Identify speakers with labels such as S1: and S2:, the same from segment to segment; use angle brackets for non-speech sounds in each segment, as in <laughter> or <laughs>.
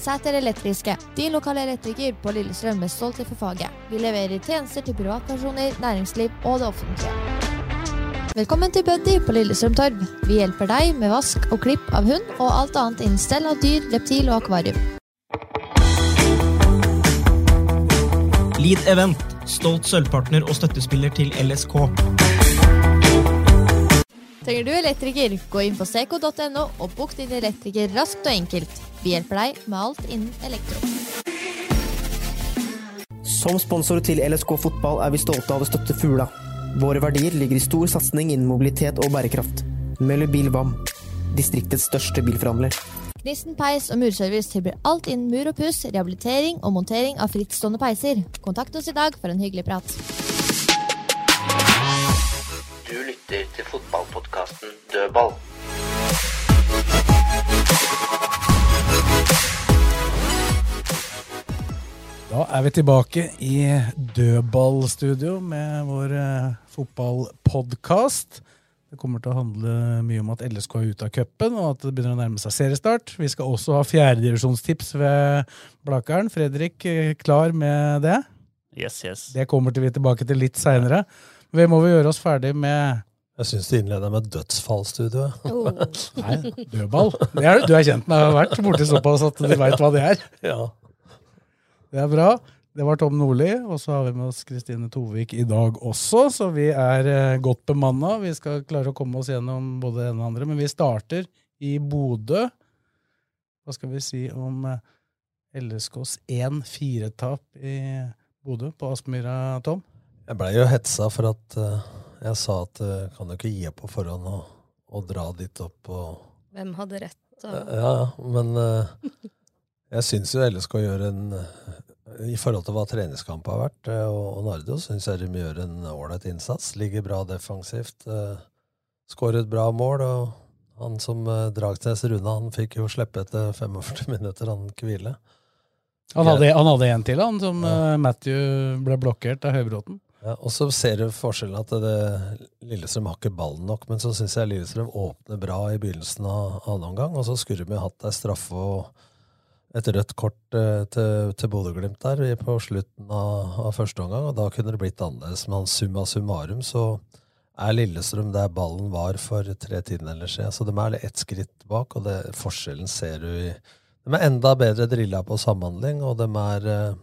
S1: Sæter Elektriske, din lokale elektriker på Lillestrøm med stolthet for faget. Vi leverer tjenester til privatpersoner, næringsliv og det offentlige. Velkommen til Buddy på Lillestrøm Torv. Vi hjelper deg med vask og klipp av hund og alt annet innen stell av dyr, reptil og akvarium.
S2: Lead Event, stolt sølvpartner og støttespiller til LSK.
S1: Trenger du elektriker, gå inn på seco.no og bok din elektriker raskt og enkelt. Vi hjelper deg med alt innen elektro.
S3: Som sponsor til LSK fotball er vi stolte av å støtte Fugla. Våre verdier ligger i stor satsing innen mobilitet og bærekraft. Møller Bil VAM, distriktets største bilforhandler.
S1: Nissen peis og murservice tilbyr alt innen mur og puss, rehabilitering og montering av frittstående peiser. Kontakt oss i dag for en hyggelig prat.
S4: Du lytter til fotballpodkasten Dødball.
S5: Da er vi tilbake i dødballstudio med vår eh, fotballpodkast. Det kommer til å handle mye om at LSK er ute av cupen, og at det begynner å nærme seg seriestart. Vi skal også ha fjerdedivisjonstips ved Blakeren. Fredrik, eh, klar med det?
S6: Yes, yes.
S5: Det kommer til vi tilbake til litt seinere. Vi må vi gjøre oss ferdig med
S7: Jeg syns du innleda med dødsfallstudioet. <laughs>
S5: Nei, dødball. Det er, du er kjent med å ha vært borti såpass at du <laughs> veit hva det er.
S7: Ja.
S5: Det er bra. Det var Tom Nordli, og så har vi med oss Kristine Tovik i dag også, så vi er eh, godt bemanna. Vi skal klare å komme oss gjennom både det ene og det andre, men vi starter i Bodø. Hva skal vi si om eh, LSKs 1-4-tap i Bodø på Aspmyra, Tom?
S7: Jeg blei jo hetsa for at uh, jeg sa at uh, kan du ikke gi opp på forhånd og, og dra dit opp og
S8: Hvem hadde rett? Og...
S7: Ja, ja, men eh, jeg syns jo LSK gjør en I forhold til hva treningskampen har vært, og, og Nardo, syns jeg de gjør en ålreit innsats. Ligger bra defensivt. Uh, Skårer et bra mål. og han som uh, Dragsnes Rune, han fikk jo slippe etter 45 <laughs> minutter, han hvile.
S5: Han hadde, han hadde en til, han, som eh, Matthew ble blokkert av Høybråten.
S7: Ja, og så ser du forskjellen at det, Lillestrøm har ikke ballen nok, men så syns jeg Lillestrøm åpner bra i begynnelsen av annen omgang, og så skulle vi hatt ei straffe og et rødt kort eh, til, til Bodø-Glimt der på slutten av, av, første omgang, og da kunne det blitt annerledes. Men summa summarum så er Lillestrøm der ballen var for tre tiendedeler siden, så de er ett skritt bak, og det, forskjellen ser du i De er enda bedre drilla på samhandling, og de er eh,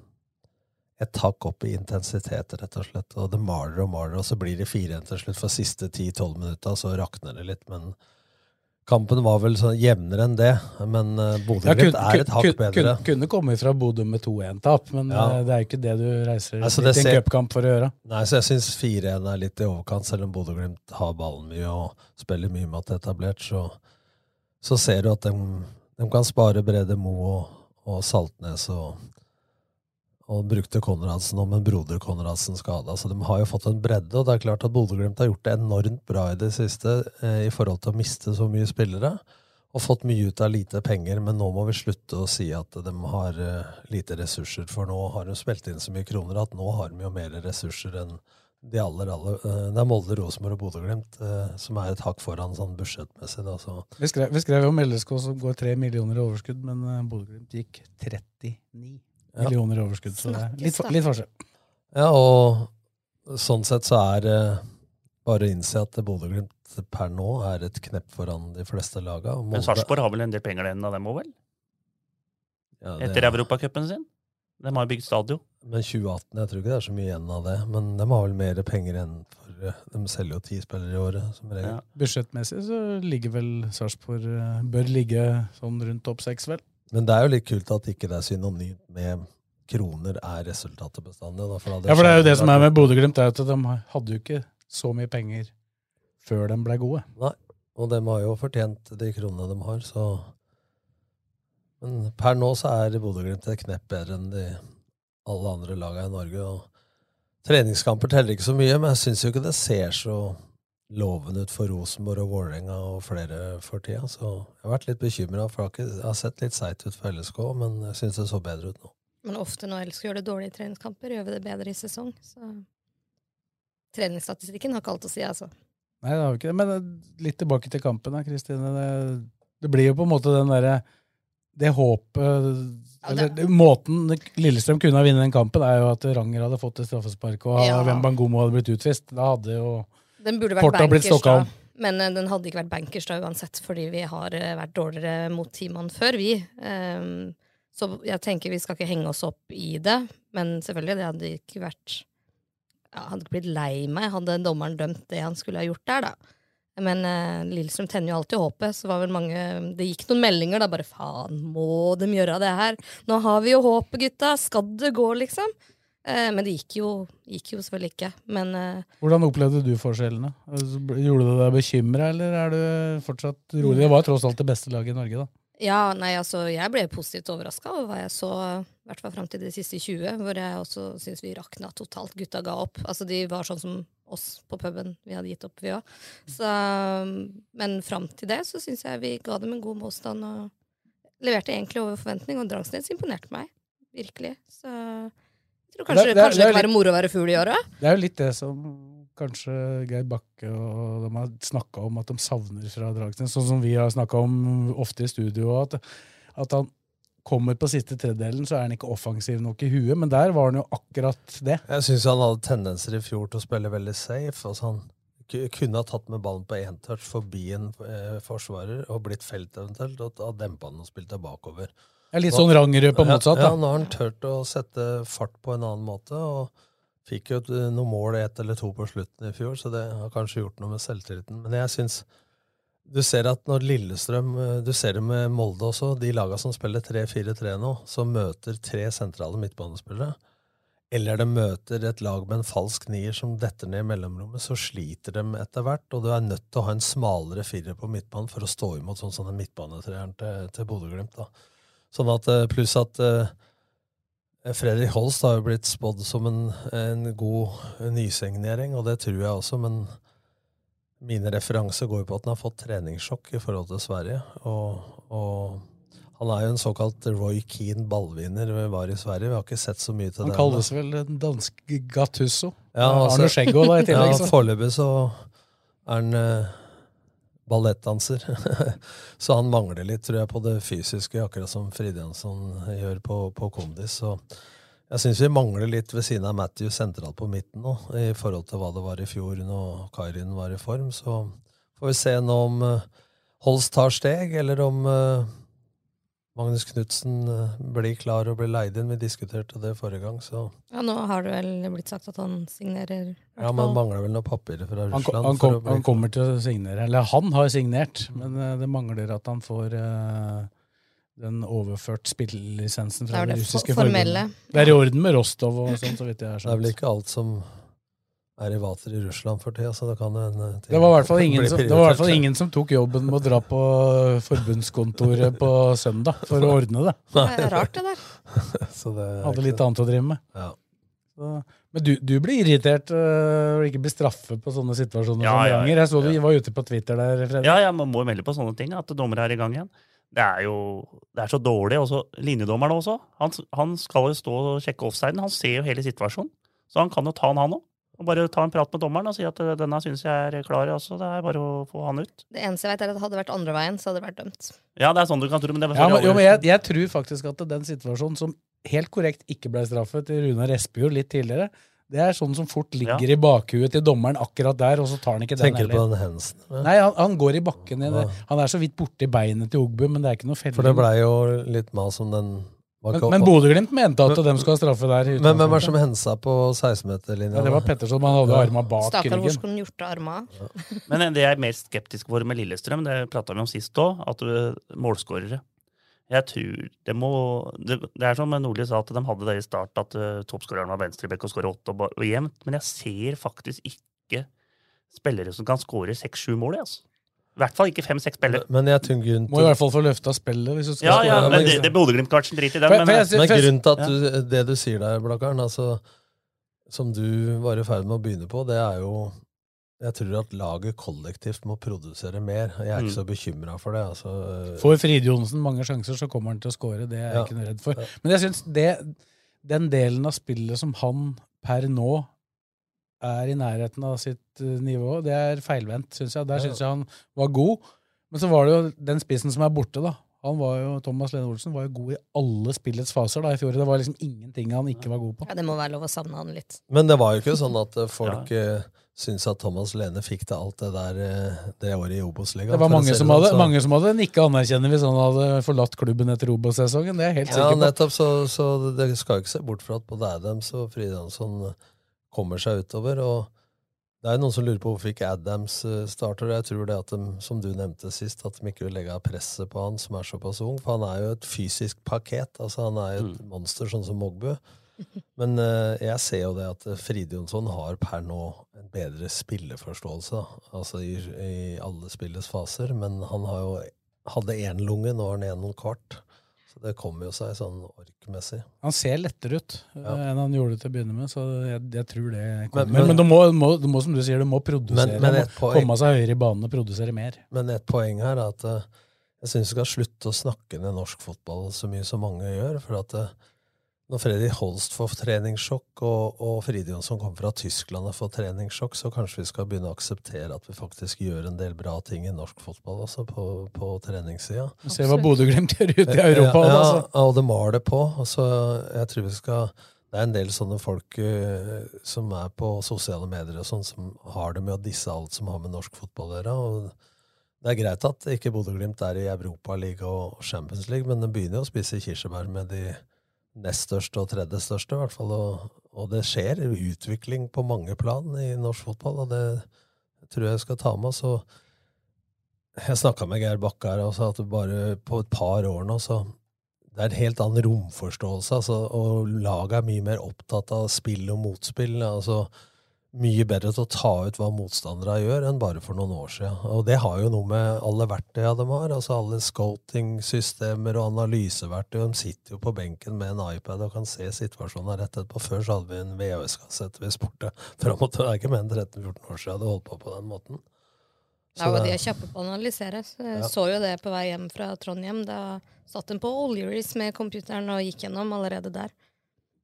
S7: et hakk opp i intensitet, rett og slett. Og det maler og maler, og så blir det fire igjen til slutt for siste 10-12 minutta, så rakner det litt. Men kampen var vel sånn jevnere enn det. Men uh, Bodø-Glimt er et hakk bedre.
S5: Kunne, kunne komme fra Bodø med 2-1-tap, men
S7: Ja.
S5: eh, det er jo ikke det du reiser
S7: Altså,
S5: i en cupkamp for å gjøre.
S7: Nei, så jeg syns 4-1 er litt i overkant, selv om Bodø-Glimt har ballen mye og spiller mye med at det er etablert, så, så ser du at de, de kan spare Brede Mo og, og Saltnes og, og brukte Konradsen om en broder Konradsen skada. Så de har jo fått en bredde, og det er klart at Bodø-Glimt har gjort det enormt bra i det siste eh, i forhold til å miste så mye spillere. Og fått mye ut av lite penger, men nå må vi slutte å si at de har eh, lite ressurser. For nå har de spilt inn så mye kroner at nå har de jo mer ressurser enn de aller, aller eh, Det er Molde, Rosenborg og Bodø-Glimt som er et hakk foran sånn budsjettmessig. Så.
S5: Vi skrev, vi skrev om LSK som går tre millioner i overskudd, men Bodø-Glimt gikk 39
S7: Ja.
S5: Millioner i overskudd. Så det er litt, litt forskjell.
S7: Ja, og sånn sett så er det bare å innse at Bodø-Glimt per nå er et knepp foran de fleste laga. og
S6: Men Sarpsborg har vel en del penger enn av dem òg, vel?
S7: Ja, det-
S6: Etter Europacupen sin? De har bygd stadion.
S7: Men 2018, jeg tror ikke det er så mye igjen av det. Men de har vel mer penger enn for eh, De selger jo ti spillere i året, som regel. Ja.
S5: Budsjettmessig så ligger vel Sarpsborg eh, Bør ligge sånn rundt topp seks, vel.
S7: Men det er jo litt kult at ikke det er synonymt med kroner er resultatet bestandig. Da, for
S5: Ja, for det er jo det som er med Bodø-Glimt, er at de hadde jo ikke så mye penger før de ble gode.
S7: Nei, og de har jo fortjent de kronene de har, så Men per nå så er Bodø-Glimt et knepp bedre enn de alle andre lagene i Norge. og Treningskamper teller ikke så mye, men jeg syns jo ikke det ser så lovende ut for Rosenborg og Vålerenga og flere for tida. Så jeg har vært litt bekymra, for det har sett litt seigt ut for LSK, men jeg syns det så bedre ut nå.
S9: Men ofte når LSK gjør det dårlig i treningskamper, gjør vi det bedre i sesong. Så treningsstatistikken har ikke alt å si, altså.
S5: Nei, det har vi ikke det. Men litt tilbake til kampen, da, Kristine. Det, det blir jo på en måte den derre Det håpet eller det, Måten Lillestrøm kunne ha vunnet den kampen, er jo at Ranger hadde fått et straffespark, og ja. Wembangomo hadde blitt utvist. Da hadde jo
S9: den burde vært bankers, da. Men uh, den hadde ikke vært bankers da uansett, fordi vi har uh, vært dårligere mot teamene før, vi. Um, så jeg tenker vi skal ikke henge oss opp i det, men selvfølgelig, det hadde ikke vært Jeg hadde ikke blitt lei meg hadde dommeren dømt det han skulle ha gjort der, da. Men uh, Lillestrøm tenner jo alltid håpet. Så var vel mange Det gikk noen meldinger, da. Bare faen, må de gjøre det her? Nå har vi jo håpet, gutta! Skal det gå, liksom? Eh, men det gikk jo, gikk jo, selvfølgelig ikke. Men, eh,
S5: Hvordan opplevde du forskjellene? Altså, gjorde det deg bekymra, eller er du fortsatt rolig? Det var tross alt det beste laget i Norge, da.
S9: Ja, nei, altså, jeg ble positivt overraska over hva jeg så, i hvert fall fram til de siste 20, hvor jeg også syns vi rakna totalt. Gutta ga opp. Altså, de var sånn som oss på puben. Vi hadde gitt opp, vi òg. Men fram til det så syns jeg vi ga dem en god motstand og leverte egentlig over forventning. Og Drangsnes imponerte meg, virkelig. Så Tror kanskje det, det, kanskje det, det kan være moro å være fugl i året?
S5: Det er jo litt det som kanskje Geir Bakke og de har snakka om at de savner fra Dragsnes. Sånn som vi har snakka om ofte i studio. At, at han kommer på siste tredjedelen, så er han ikke offensiv nok i huet. Men der var han jo akkurat det.
S7: Jeg syns han hadde tendenser i fjor til å spille veldig safe. Altså han kunne ha tatt med ballen på én touch forbi en eh, forsvarer og blitt felt eventuelt, og da dempa han og spilte bakover.
S5: Ja, litt sånn Rangerud på motsatt?
S7: Ja, ja, nå har han turt å sette fart på en annen måte. og Fikk jo eh, noen mål, ett eller to på slutten i fjor, så det har kanskje gjort noe med selvtilliten. Men jeg syns du ser at når Lillestrøm eh, Du ser det med Molde også. De laga som spiller 3-4-3 nå, som møter tre sentrale midtbanespillere, eller de møter et lag med en falsk nier som detter ned i mellomrommet, så sliter de etter hvert, og du er nødt til å ha en smalere firer på midtbanen for å stå imot sånn som den midtbanetreeren til, til Bodø-Glimt. da. Sånn at, eh, Pluss at uh, Fredrik Holst har jo blitt spådd som en, en god nysignering, og det tror jeg også, men mine referanser går jo på at han har fått treningssjokk i forhold til Sverige. Og, og han er jo en såkalt Roy Keane ballvinner vi var i Sverige. Vi har ikke sett så mye til det.
S5: Han kalles vel den danske Gattusso.
S7: Ja, altså,
S5: Arne Skjeggo da i tillegg.
S7: Ja, Foreløpig så er han ballettdanser. <laughs> så han mangler litt, tror jeg, på det fysiske, akkurat som Fridjansson gjør på, på kondis. Så jeg syns vi mangler litt ved siden av Matthew sentralt på midten nå, i forhold til hva det var i fjor når Kairin var i form. Så får vi se nå om uh, Holst tar steg, eller om uh, Magnus Knutsen eh, blir klar og blir leid inn. Vi diskuterte det forrige gang. Så.
S9: Ja, Nå har det vel blitt sagt at han signerer?
S7: Ja, men mangler vel noen papirer fra Russland.
S5: Han, han, kom, han, kommer til å signere. Eller han har signert, men uh, det mangler at han får uh, den overført spillelisensen fra det, det, russiske forbundet. Det er i orden med Rostov og sånn, så vidt jeg har
S7: skjønt. Det er vel ikke alt som er i vater i Russland for tida, så det kan hende
S5: Det var i hvert fall <laughs> ingen, som, det var i hvert fall ingen som tok jobben med å dra på forbundskontoret på søndag for å ordne det.
S9: Det er rart, det der. <laughs>
S5: det Hadde litt annet å drive med. Ja. Så, men du, du, blir irritert uh, og ikke blir straffet på sånne situasjoner ja, som ganger. Jeg så du var ute på Twitter der, Fredrik.
S6: Ja, ja, man må melde på sånne ting, at dommere er i gang igjen. Det er jo det er så dårlig. Også, linjedommeren også. Han, han skal jo stå og sjekke offsiden. Han ser jo hele situasjonen. Så han kan jo ta den, han òg. Og bare ta en prat med dommeren og si at eh, denne syns jeg er klar. Også. Det er bare å få han ut.
S9: Det eneste jeg vet er at det hadde vært andre veien, så hadde det vært dømt.
S6: Ja, det er sånn du kan tro, men det
S5: ja, men, jo, men jeg, jeg, tror faktisk at den situasjonen som helt korrekt ikke ble straffet til Runar Espejord litt tidligere, det er sånn som fort ligger ja. i bakhuet til dommeren akkurat der, og så tar han ikke
S7: den Tenker du på den hensen?
S5: Ja. Nei, han, han, går i bakken. I Han er så vidt borti beinet til Ogbu, men det er ikke noe felling.
S7: For det blei jo litt mas om den
S5: men, men Bodø-Glimt mente at de skal ha straffe der.
S7: Men hvem er det som hensa på 16-meterlinja?
S5: Ja, det var Petterson. Han hadde ja. arma bak
S9: Stakkar, ryggen. Hvor skulle han gjort arma?
S6: Ja. Men det jeg er mer skeptisk for med Lillestrøm, det prata vi om sist òg, at målskårere. Jeg tror det må Det, det er som Nordli sa, at de hadde det i start, at uh, toppskåreren var venstrebekk og skåra åtte og, og jevnt. Men jeg ser faktisk ikke spillere som kan skåre seks-sju mål. Altså. I hvert fall ikke fem-seks spillere.
S7: Men jeg tror grunn
S5: Må i hvert fall få løfta spillet. hvis du skal
S6: Ja, ja, men det, det Bodø-Glimt-kvartsen driter i det. Men,
S5: Men,
S7: Men grunnen til at du, det du sier der, Blakkaren, altså, som du var i ferd med å begynne på, det er jo Jeg tror at laget kollektivt må produsere mer. Jeg er ikke
S5: Mm.
S7: så bekymra for det. Altså,
S5: Får Fride Johnsen mange sjanser, så kommer han til å skåre. Det er jeg
S7: Ja.
S5: ikke noe redd for. Men jeg syns det, den delen av spillet som han per nå er i nærheten av sitt eh, nivå, det er feilvendt, syns jeg. Der syns jeg han var god. Men så var det jo den spissen som er borte, da. Han var jo, Thomas Lene Olsen var jo god i alle spillets faser da i fjor. Det var liksom ingenting han ikke var god på.
S9: Ja, det må være lov å savne han litt.
S7: Men det var jo ikke sånn at eh, <laughs> folk ja. syntes at Thomas Lene fikk til alt det der eh, det året i Obos-ligaen.
S5: Det var mange som,
S7: sånn,
S5: hadde,
S7: så-
S5: mange som hadde nikka anerkjennende hvis han hadde forlatt klubben etter Obos-sesongen. Det er jeg helt
S7: Ja,
S5: sikker på.
S7: Ja, nettopp. Så, så det skal jo ikke se bort fra at både Adams og Fride Hansson kommer seg utover. og det er jo noen som lurer på hvorfor ikke Adams eh, starter. Jeg tror det at de, som du nevnte sist, at de ikke vil legge presset på han som er såpass ung. For han er jo et fysisk pakket. altså Han er jo et monster, sånn som Mogbu. <laughs> Men uh, jeg ser jo det at eh, Fride Jonsson har per nå en bedre spilleforståelse. Altså i, i alle spillets faser. Men han har jo hadde én lunge, nå har han én og en kvart. Det kommer jo seg sånn orkmessig.
S5: Han ser lettere ut
S7: Ja.
S5: eh, enn han gjorde til å begynne med, så jeg, jeg tror det kommer.
S7: Men-
S5: Men,
S7: men-
S5: du, må, må, du, må, som du sier, du må produsere.
S7: Men-
S5: må
S7: poeng-
S5: komme seg høyere i banen og produsere mer.
S7: Men et poeng her er at eh, jeg syns vi skal slutte å snakke ned norsk fotball så mye som mange gjør. For at eh, når Freddy Holst får treningssjokk, og, og Fride Jonsson kommer fra Tyskland og får treningssjokk, så kanskje vi skal begynne å akseptere at vi faktisk gjør en del bra ting i norsk fotball altså på, på treningssida.
S5: Se hva Bodø-Glimt gjør ute i Europa.
S7: Ja, ja, og det maler på. Altså, jeg tror vi skal Det er en del sånne folk uh, som er på sosiale medier og sånn, som har det med å disse alt som har med norsk fotball å gjøre. og det er greit at ikke Bodø-Glimt er i Europaligaen og Champions League, men de begynner jo å spise kirsebær med de nest største og tredje største, i hvert fall. Og, og det skjer utvikling på mange plan i norsk fotball, og det tror jeg skal ta med oss. Jeg snakka med Geir Bakke her og sa at bare på et par år nå, så det er en helt annen romforståelse. Altså, og laget er mye mer opptatt av spill og motspill. altså mye bedre til å ta ut hva motstandere gjør, enn bare for noen år siden. Og det har jo noe med alle verktøya de har. altså Alle scouting-systemer og analyseverktøy. De sitter jo på benken med en iPad og kan se situasjonen rett etterpå. Før så hadde vi en VHS-kassett vi spurte fram og tilbake, enn 13-14 år siden hadde holdt på på den måten.
S9: Ja, og de er kjappe på å analysere. Så jeg
S7: Ja.
S9: så jo det på vei hjem fra Trondheim. Da satt en på Oljeris med computeren og gikk gjennom allerede der.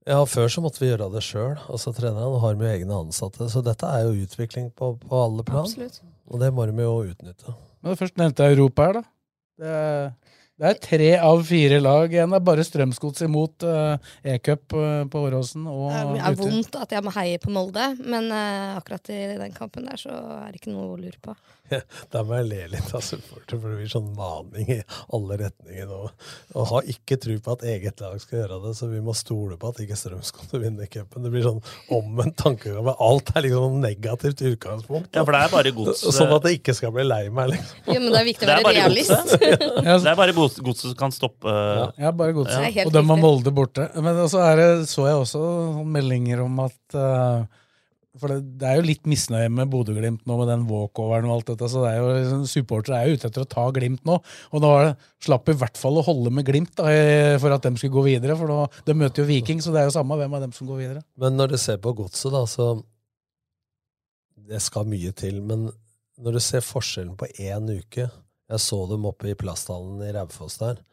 S7: Ja, Før så måtte vi gjøre det sjøl. Altså, trenerne har med egne ansatte. Så dette er jo utvikling på, på alle plan.
S9: Absolutt.
S7: Og det må de jo utnytte.
S5: Men først nevnte jeg Europa her, da. Det er, det er tre av fire lag igjen. Det er bare Strømsgods imot uh, E-cup eh, på Åråsen. Og
S9: Det er vondt at jeg må heie på Molde, men uh, akkurat i den kampen der så er det ikke noe å lure på. <laughs>
S7: Da må jeg le litt av supporter, for det blir sånn maning i alle retninger nå. Og har ikke tro på at eget lag skal gjøre det, så vi må stole på at ikke Strømsgodt vinner cupen. Det blir sånn omvendt tankegang. Alt er liksom negativt utgangspunkt.
S6: Ja, for det er bare gods-
S7: Sånn at jeg ikke skal bli lei meg, liksom.
S9: Ja, men det er viktig å
S6: Det er
S9: være
S6: bare
S9: realist.
S6: godset. <laughs> Det er bare gods- godset som kan stoppe
S5: Ja, bare godset.
S9: Er
S5: Og dem har
S9: riktig.
S5: Molde borte. Men så er det, så jeg også meldinger om at eh, For det, det er jo litt misnøye med Bodø-Glimt nå med den walkoveren og alt dette. så det er jo, liksom, Supportere er jo ute etter å ta Glimt nå. Og det, slapp i hvert fall å holde med Glimt da, for at de skulle gå videre. For de møter jo Viking, så det er jo samme hvem av dem som går videre.
S7: Men når du ser på godset, da, så Det skal mye til. Men når du ser forskjellen på én uke Jeg så dem oppe i plasthallen i Raufoss der.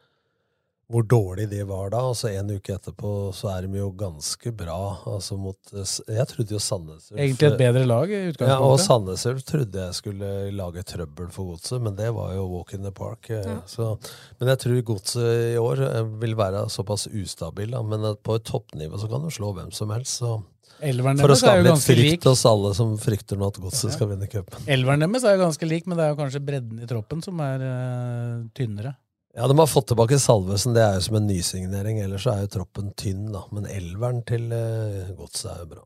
S7: Hvor dårlig de var da. Og så en uke etterpå så er de jo ganske bra. Altså mot Jeg trodde jo Sandnes Ulf
S5: Egentlig et bedre lag i utgangspunktet.
S7: Ja, og. Sandnes Ulf trodde jeg skulle lage trøbbel for godset, men det var jo walk in the park. eh,
S5: Ja.
S7: Så, men jeg tror godset i år eh, vil være såpass ustabil. Da. Men på et toppnivå så kan du slå hvem som helst. Så.
S5: Elveren
S7: For å
S5: er
S7: skape litt frykt hos alle som frykter nå at godset skal vinne cupen.
S5: Elveren deres er jo ganske lik, men det er jo kanskje bredden i troppen som er uh, tynnere.
S7: Ja, De har fått tilbake Salvesen, det er jo som en nysignering. Ellers så er jo troppen tynn, da. Men elveren til uh, godset er jo bra.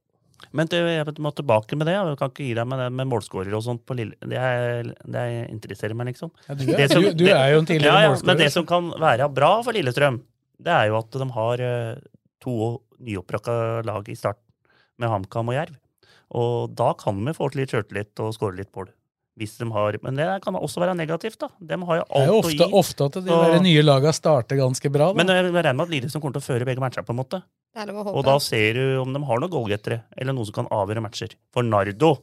S6: Men du, jeg må tilbake med det. Du kan ikke gi deg med det med målskårer og sånt på Lille. Det, er, det interesserer meg, liksom.
S5: Ja, du er- du- du er jo en tidligere
S6: ja, ja,
S5: målskårer.
S6: Men det som kan være bra for Lillestrøm, det er jo at de har eh, to nyopprakka lag i start, med HamKam og Jerv. Og da kan vi få til litt sjøltillit og skåre litt mål. Hvis de har, men det kan også være negativt. da. De har jo
S5: Det er jo ofte,
S6: å gi.
S5: ofte at de
S6: Så-
S5: nye lagene starter ganske bra. Da.
S6: Men jeg regner med at Lillestrøm kommer til å føre begge matchene. på en måte.
S9: Det er lov å håpe.
S6: Og da ser du om de har noen goalgettere, eller noen som kan avgjøre matcher. For Nardo,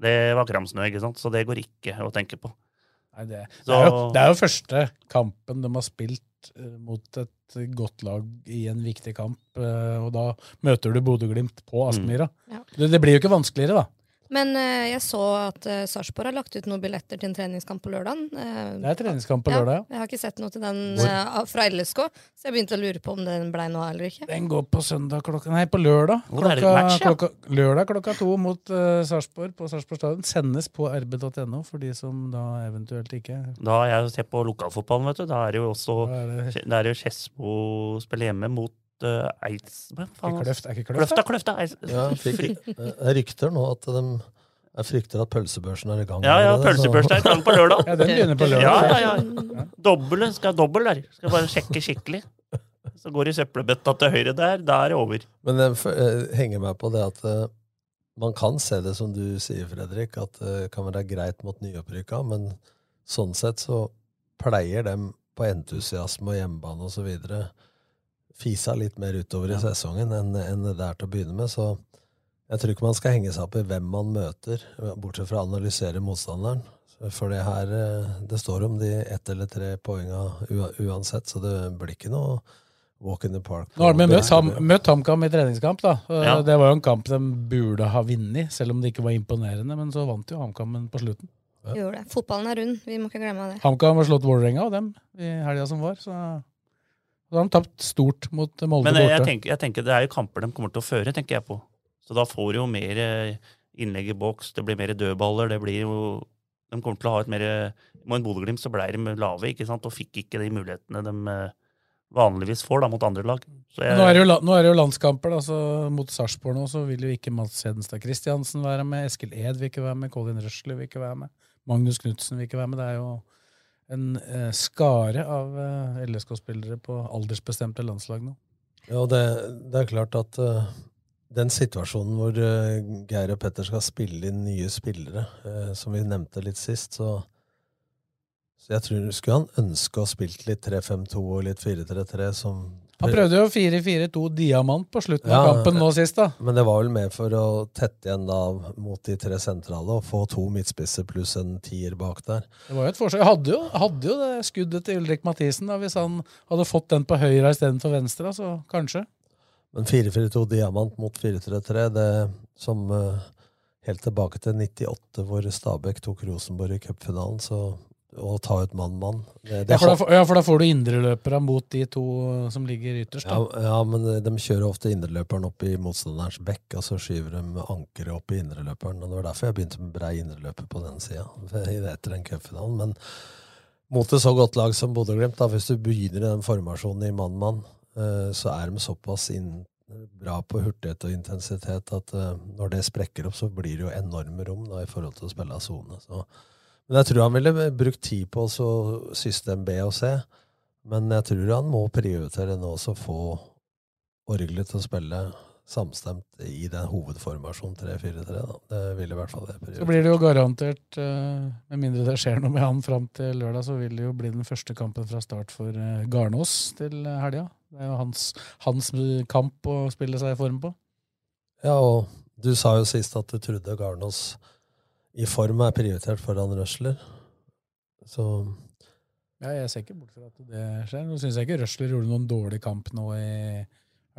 S6: det var Kramsnø, ikke sant? så det går ikke å tenke på.
S5: Nei, det, det, er jo, det er jo første kampen de har spilt uh, mot et godt lag i en viktig kamp, uh, og da møter du Bodø-Glimt på Aspmyra.
S9: Ja.
S5: Det, det blir jo ikke vanskeligere, da.
S9: Men uh, jeg så at uh, Sarpsborg har lagt ut noen billetter til en treningskamp på lørdag.
S5: Det er treningskamp på lørdag, ja.
S9: Jeg har ikke sett noe til den eh, fra LSK, så jeg begynte å lure på om den blei noe eller ikke.
S5: Den går på søndag klokka Nei, på lørdag.
S6: Hvor er det
S5: Klokka,
S6: match, ja?
S5: klokka, lørdag klokka to mot uh, Sarpsborg på Sarpsborg stadion. Sendes på rb.no for de som da eventuelt ikke
S6: Da har jeg sett på lokalfotballen, vet du. Da er det jo også
S5: er det-
S6: er jo Skedsmo spiller hjemme mot uh, Eids... Hva faen?
S5: Ikke Kløft, er ikke Kløft,
S6: Kløfta, Kløfta! Eids-
S7: Ja, fikk, <laughs> er rykter nå at de jeg frykter at pølsebørsen er i gang.
S6: Ja, ja, pølsebørsen er i gang på lørdag. <laughs>
S5: Ja, den begynner på lørdag.
S6: Ja, ja, ja. Dobbel, skal ha dobbel der. Skal bare sjekke skikkelig. Så går det i søppelbøtta til høyre der, da er det over.
S7: Men jeg eh, henger meg på det at eh, man kan se det som du sier, Fredrik, at det kan være greit mot nyopprykka, men sånn sett så pleier dem på entusiasme og hjemmebane osv. fisa litt mer utover i sesongen enn, enn det er til å begynne med. Så jeg tror ikke man skal henge seg opp i hvem man møter, bortsett fra å analysere motstanderen. For det her eh, Det står om de ett eller tre poenga uansett, så det blir ikke noe walk in the park.
S5: Nå har de møtt, ham, møtt HamKam i treningskamp. da. Eh,
S6: Ja.
S5: Det var jo en kamp de burde ha vunnet, selv om det ikke var imponerende. Men så vant jo HamKam på slutten.
S9: Ja. Gjorde det. Fotballen er rund, vi må ikke glemme det.
S5: HamKam har slått Vålerenga og dem i helga som var. Så så har de tapt stort mot Molde
S6: Men jeg tenker, jeg tenker det er jo kamper de kommer til å føre, tenker jeg på. Så da får du jo mer eh, innlegg i boks, det blir mer dødballer, det blir jo De kommer til å ha et mer Mot Bodø-Glimt så ble de lave, ikke sant, og fikk ikke de mulighetene de eh, vanligvis får da mot andre lag. Så jeg,
S5: Nå er, jo, nå er det jo landskamper. da, så Mot Sarpsborg nå så vil jo ikke Mats Hedenstad Christiansen være med. Eskil Ed vil ikke være med. Colin Røsler vil ikke være med. Magnus Knutsen vil ikke være med. Det er jo en eh, skare av eh, LSK-spillere på aldersbestemte landslag nå.
S7: Ja, det, det er klart at uh, den situasjonen hvor uh, Geir og Petter skal spille inn nye spillere, uh, som vi nevnte litt sist, så, så jeg tror skulle han ønske å spilt litt 3-5-2 og litt 4-3-3 som
S5: Han prøvde jo 4-4-2 diamant på slutten
S7: Ja,
S5: av kampen nå sist. da.
S7: Men det var vel mer for å tette igjen da mot de tre sentrale og få to midtspisser pluss en tier bak der.
S5: Det var jo et forsøk. Jeg hadde jo, hadde jo det skuddet til Ulrik Mathisen. da, Hvis han hadde fått den på høyre istedenfor venstre, så kanskje.
S7: Men 4-4-2 diamant mot 4-3-3, det som uh, helt tilbake til 98, hvor Stabæk tok Rosenborg i cupfinalen, så å ta ut mann-mann
S5: Ja, ja, for da får du indreløpere mot de to som ligger ytterst.
S7: ja, ja, men de kjører ofte indreløperen opp i motstanderens bekk, og så skyver de ankeret opp i indreløperen. Og det var derfor jeg begynte med brei indreløper på den sida, etter den cupfinalen. Men mot et så godt lag som Bodø-Glimt, hvis du begynner i den formasjonen i mann-mann, eh, så er de såpass inn, bra på hurtighet og intensitet at eh, når det sprekker opp, så blir det jo enorme rom da, i forhold til å spille av sone. Så- Men jeg tror han ville brukt tid på så system B og C. Men jeg tror han må prioritere nå også få orgelet til å spille samstemt i den hovedformasjonen 3-4-3. da. Det vil i hvert fall jeg
S5: Så blir det jo garantert, eh, med mindre det skjer noe med han fram til lørdag, så vil det jo bli den første kampen fra start for eh, Garnås til helga. Det er jo hans, hans kamp å spille seg i form på.
S7: Ja, og du sa jo sist at du trodde Garnås i form er prioritert foran Røsler. Så
S5: Ja, jeg ser ikke bort fra at det skjer. Nå syns jeg ikke Røsler gjorde noen dårlig kamp nå i.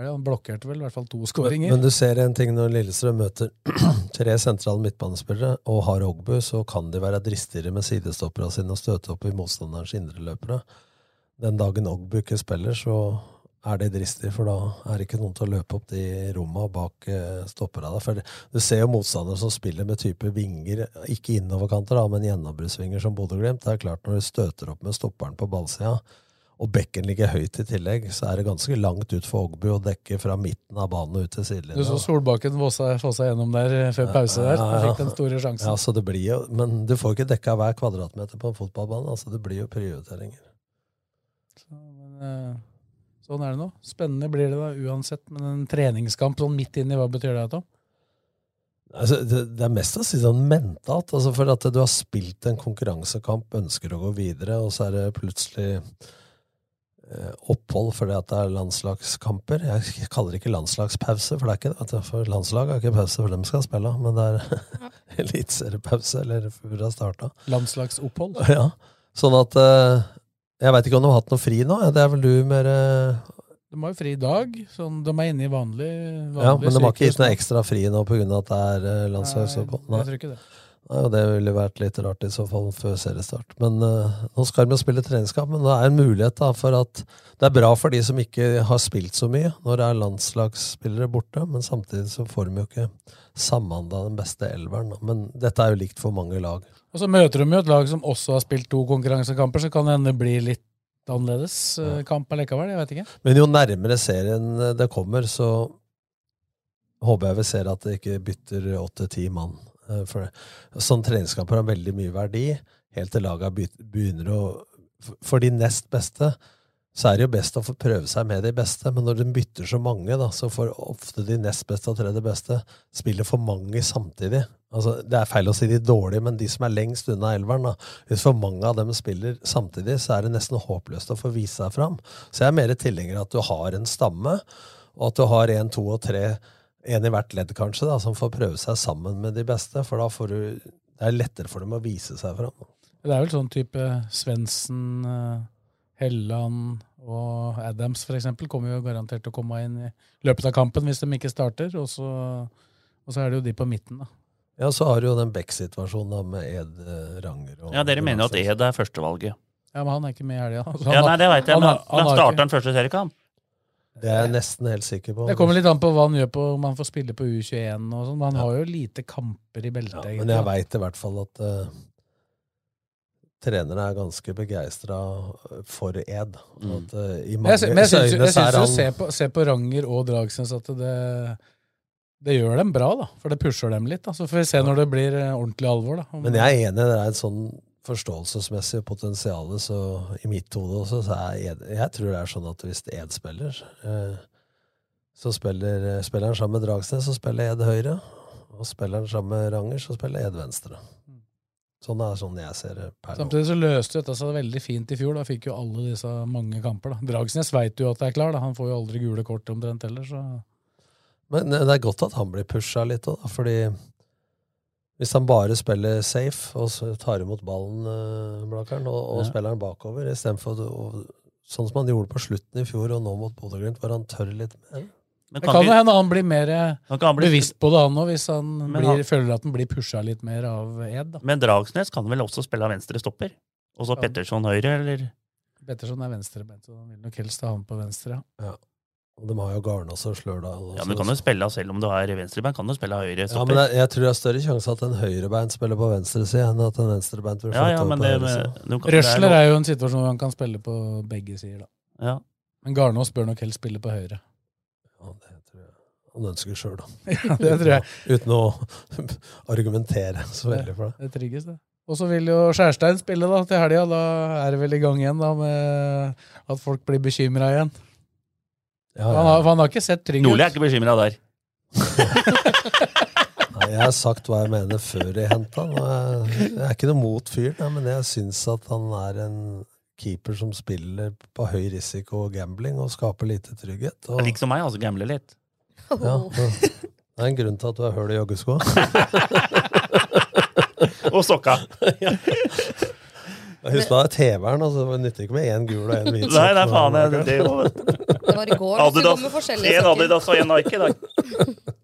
S5: Han blokkerte vel i hvert fall to skåringer.
S7: Men du ser en ting når Lillestrøm møter <clears throat> tre sentrale midtbanespillere og har Ogbu, så kan de være dristigere med sidestopperne sine og støte opp i motstanderens indreløpere. Den dagen Ogbu ikke spiller, så er det dristig, for da er det ikke noen til å løpe opp de romma bak stoppera. stopperne. For du ser jo motstandere som spiller med type vinger, ikke innoverkanter, da, men gjennombruddsvinger som Bodø-Glimt. Det er klart Når du støter opp med stopperen på ballsida, og bekken ligger høyt i tillegg, så er det ganske langt ut for Ågbu å dekke fra midten av banen og ut til
S5: Du så Solbakken fossa seg gjennom der eh, før pause der. Han fikk den store sjansen.
S7: Ja, så det blir jo, Men du får ikke dekka hver kvadratmeter på en fotballbane. altså Det blir jo prioriteringer.
S5: Men, eh, sånn er det nå. Spennende blir det da uansett. Men en treningskamp sånn midt inni, hva betyr det? Tom?
S7: Altså, det, det, er mest å si sånn mentalt. Altså for at du har spilt en konkurransekamp, ønsker å gå videre, og så er det plutselig eh, opphold fordi at det er landslagskamper. Jeg kaller det ikke landslagspause, for det er ikke det. For landslag har ikke pause, for dem skal spille. Men det er ja. <laughs> eliteseriepause, eller før det har starta.
S5: Landslagsopphold?
S7: Ja. Sånn at eh, Jeg veit ikke om de har hatt noe fri nå. Det er vel du mer eh,
S5: de har jo fri i dag. Sånn, de er inne i vanlig, vanlig
S7: Ja, Men de har ikke gitt noe ekstra fri nå pga. at det er uh, landslagsopphold?
S5: Nei, jeg tror ikke det.
S7: Nei, og Det ville vært litt rart i så fall før seriestart. Men uh, Nå skal de spille treningskamp, men det er en mulighet da, for at det er bra for de som ikke har spilt så mye, når det er landslagsspillere borte. Men samtidig så får de jo ikke samhandla den beste elveren. Men dette er jo likt for mange lag.
S5: Og så møter de jo et lag som også har spilt to konkurransekamper, så kan det hende bli litt annerledes uh, kamp allikevel. Jeg vet ikke.
S7: Men jo nærmere serien eh, det kommer, så håper jeg vi ser at det ikke bytter åtte-ti mann. Uh, for sånn treningskamper har veldig mye verdi, helt til laget begynner å For de nest beste så er det jo best å få prøve seg med de beste, men når de bytter så mange, da, så får ofte de nest beste og tredje beste spille for mange samtidig. Altså, det er feil å si de dårlige, men de som er lengst unna elveren. Da. Hvis for mange av dem spiller samtidig, så er det nesten håpløst å få vise seg fram. Så jeg er mer tilhenger av at du har en stamme, og at du har én, to og tre, én i hvert ledd kanskje, da, som får prøve seg sammen med de beste. For da får du, det er lettere for dem å vise seg fram.
S5: Det er vel sånn type Svendsen, eh, Helland og Adams for eksempel, kommer jo garantert til å komme inn i løpet av kampen hvis de ikke starter. Og så, og så er det jo de på midten, da.
S7: Ja, så har du jo den Beck-situasjonen med Ed eh, Ranger. Og,
S6: ja, Dere mener jo at Ed er førstevalget.
S5: Ja, Men han er ikke med i helga.
S6: Altså, ja, nei, det veit jeg, men han, han, han starter den første seriekamp.
S7: Det er jeg nesten helt sikker på.
S5: Det kommer litt an på hva han gjør på om han får spille på U21 og sånn. Han ja. har jo lite kamper i beltet.
S7: Ja, men jeg veit i hvert fall at uh, trenerne er ganske begeistra for Ed. Mm. At, uh, I mange
S5: jeg, men jeg syns jo, se, på, se på Ranger og Dragsnes at det det gjør dem bra, da, for det pusher dem litt. Da. Så får vi se når det blir eh, ordentlig alvor. Da.
S7: Men jeg er enig, det er en sånn forståelsesmessig potensial så i mitt hode også. Så jeg, jeg, tror det er sånn at hvis Ed spiller, eh, så spiller, eh, spiller han sammen med Dragsnes, så spiller Ed høyre. Og spiller han sammen med Ranger, så spiller Ed venstre. Sånn er sånn jeg ser det
S5: per Samtidig så løste dette seg veldig fint i fjor. Da fikk jo alle disse mange kamper. da. Dragsnes veit jo at det er klar. da. Han får jo aldri gule kort omtrent heller. så...
S7: Men det er godt at han blir pusha litt òg, fordi hvis han bare spiller safe og tar imot ballen, uh, Blakkaren, og, og ja. spiller den bakover, istedenfor sånn som han gjorde på slutten i fjor og nå mot Bodø-Glimt, hvor han tør litt mer.
S5: Men kan det hende han blir mer han bli... bevisst på det, han òg, hvis han, blir, han, føler at han blir pusha litt mer av Ed. Da.
S6: Men Dragsnes kan vel også spille av venstre stopper? Og så ja. Petterson høyre, eller?
S5: Petterson er venstrebeint, så han vil nok helst ha han på venstre.
S7: Ja. Og de har jo Garnås og Slørdal.
S6: Ja, men du kan jo spille selv om du har venstrebein. Kan du spille høyre
S7: stopper. Ja, men jeg, jeg, tror det er større sjanse at en høyrebein spiller på venstre side enn at en venstrebein
S6: ja, ja, men det, side.
S5: Røsler er jo en situasjon hvor han kan spille på begge sider. da.
S6: Ja.
S5: Men Garnås bør nok helst spille på høyre.
S7: Ja, det tror jeg. Han ønsker sjøl, da. <laughs>
S5: ja, det tror jeg.
S7: Uten å argumentere så veldig for det.
S5: Det, det trigges, det. Og så vil jo Skjærstein spille da til helga. Da er det vel i gang igjen da med at folk blir bekymra igjen. Ja, ja. Han, har, han, har, ikke sett trygg
S6: ut. Nordli er ikke bekymra der. <laughs>
S7: Nei, jeg har sagt hva jeg mener før jeg henta han. Jeg er ikke noe mot fyren, men jeg syns at han er en keeper som spiller på høy risiko og gambling og skaper lite trygghet. Og...
S6: Like som meg, altså gambler litt.
S7: Ja, det er en grunn til at du har hull i joggeskoa. <laughs>
S6: og sokka. <laughs> ja.
S7: Husk da TV-en. Altså, det nytter ikke med én gul og én hvit.
S6: Nei, det er faen jeg, det,
S9: det var i går.
S6: Adidas. En Adidas og en Nike i dag. <laughs>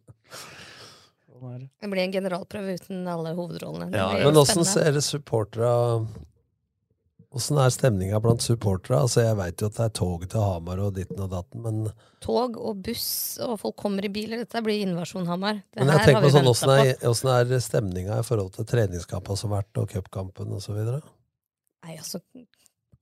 S9: Det blir en generalprøve uten alle hovedrollene.
S7: Ja, men åssen ser supportera Åssen er stemninga blant supportera? Altså, jeg veit jo at det er tog til Hamar og ditten og datten, men
S9: Tog og buss, og folk kommer i biler. Dette blir invasjon Hamar. Det
S7: men jeg tenker på sånn, Åssen er, er stemninga i forhold til treningskampene som har vært, og cupkampen osv.?
S9: Nei, altså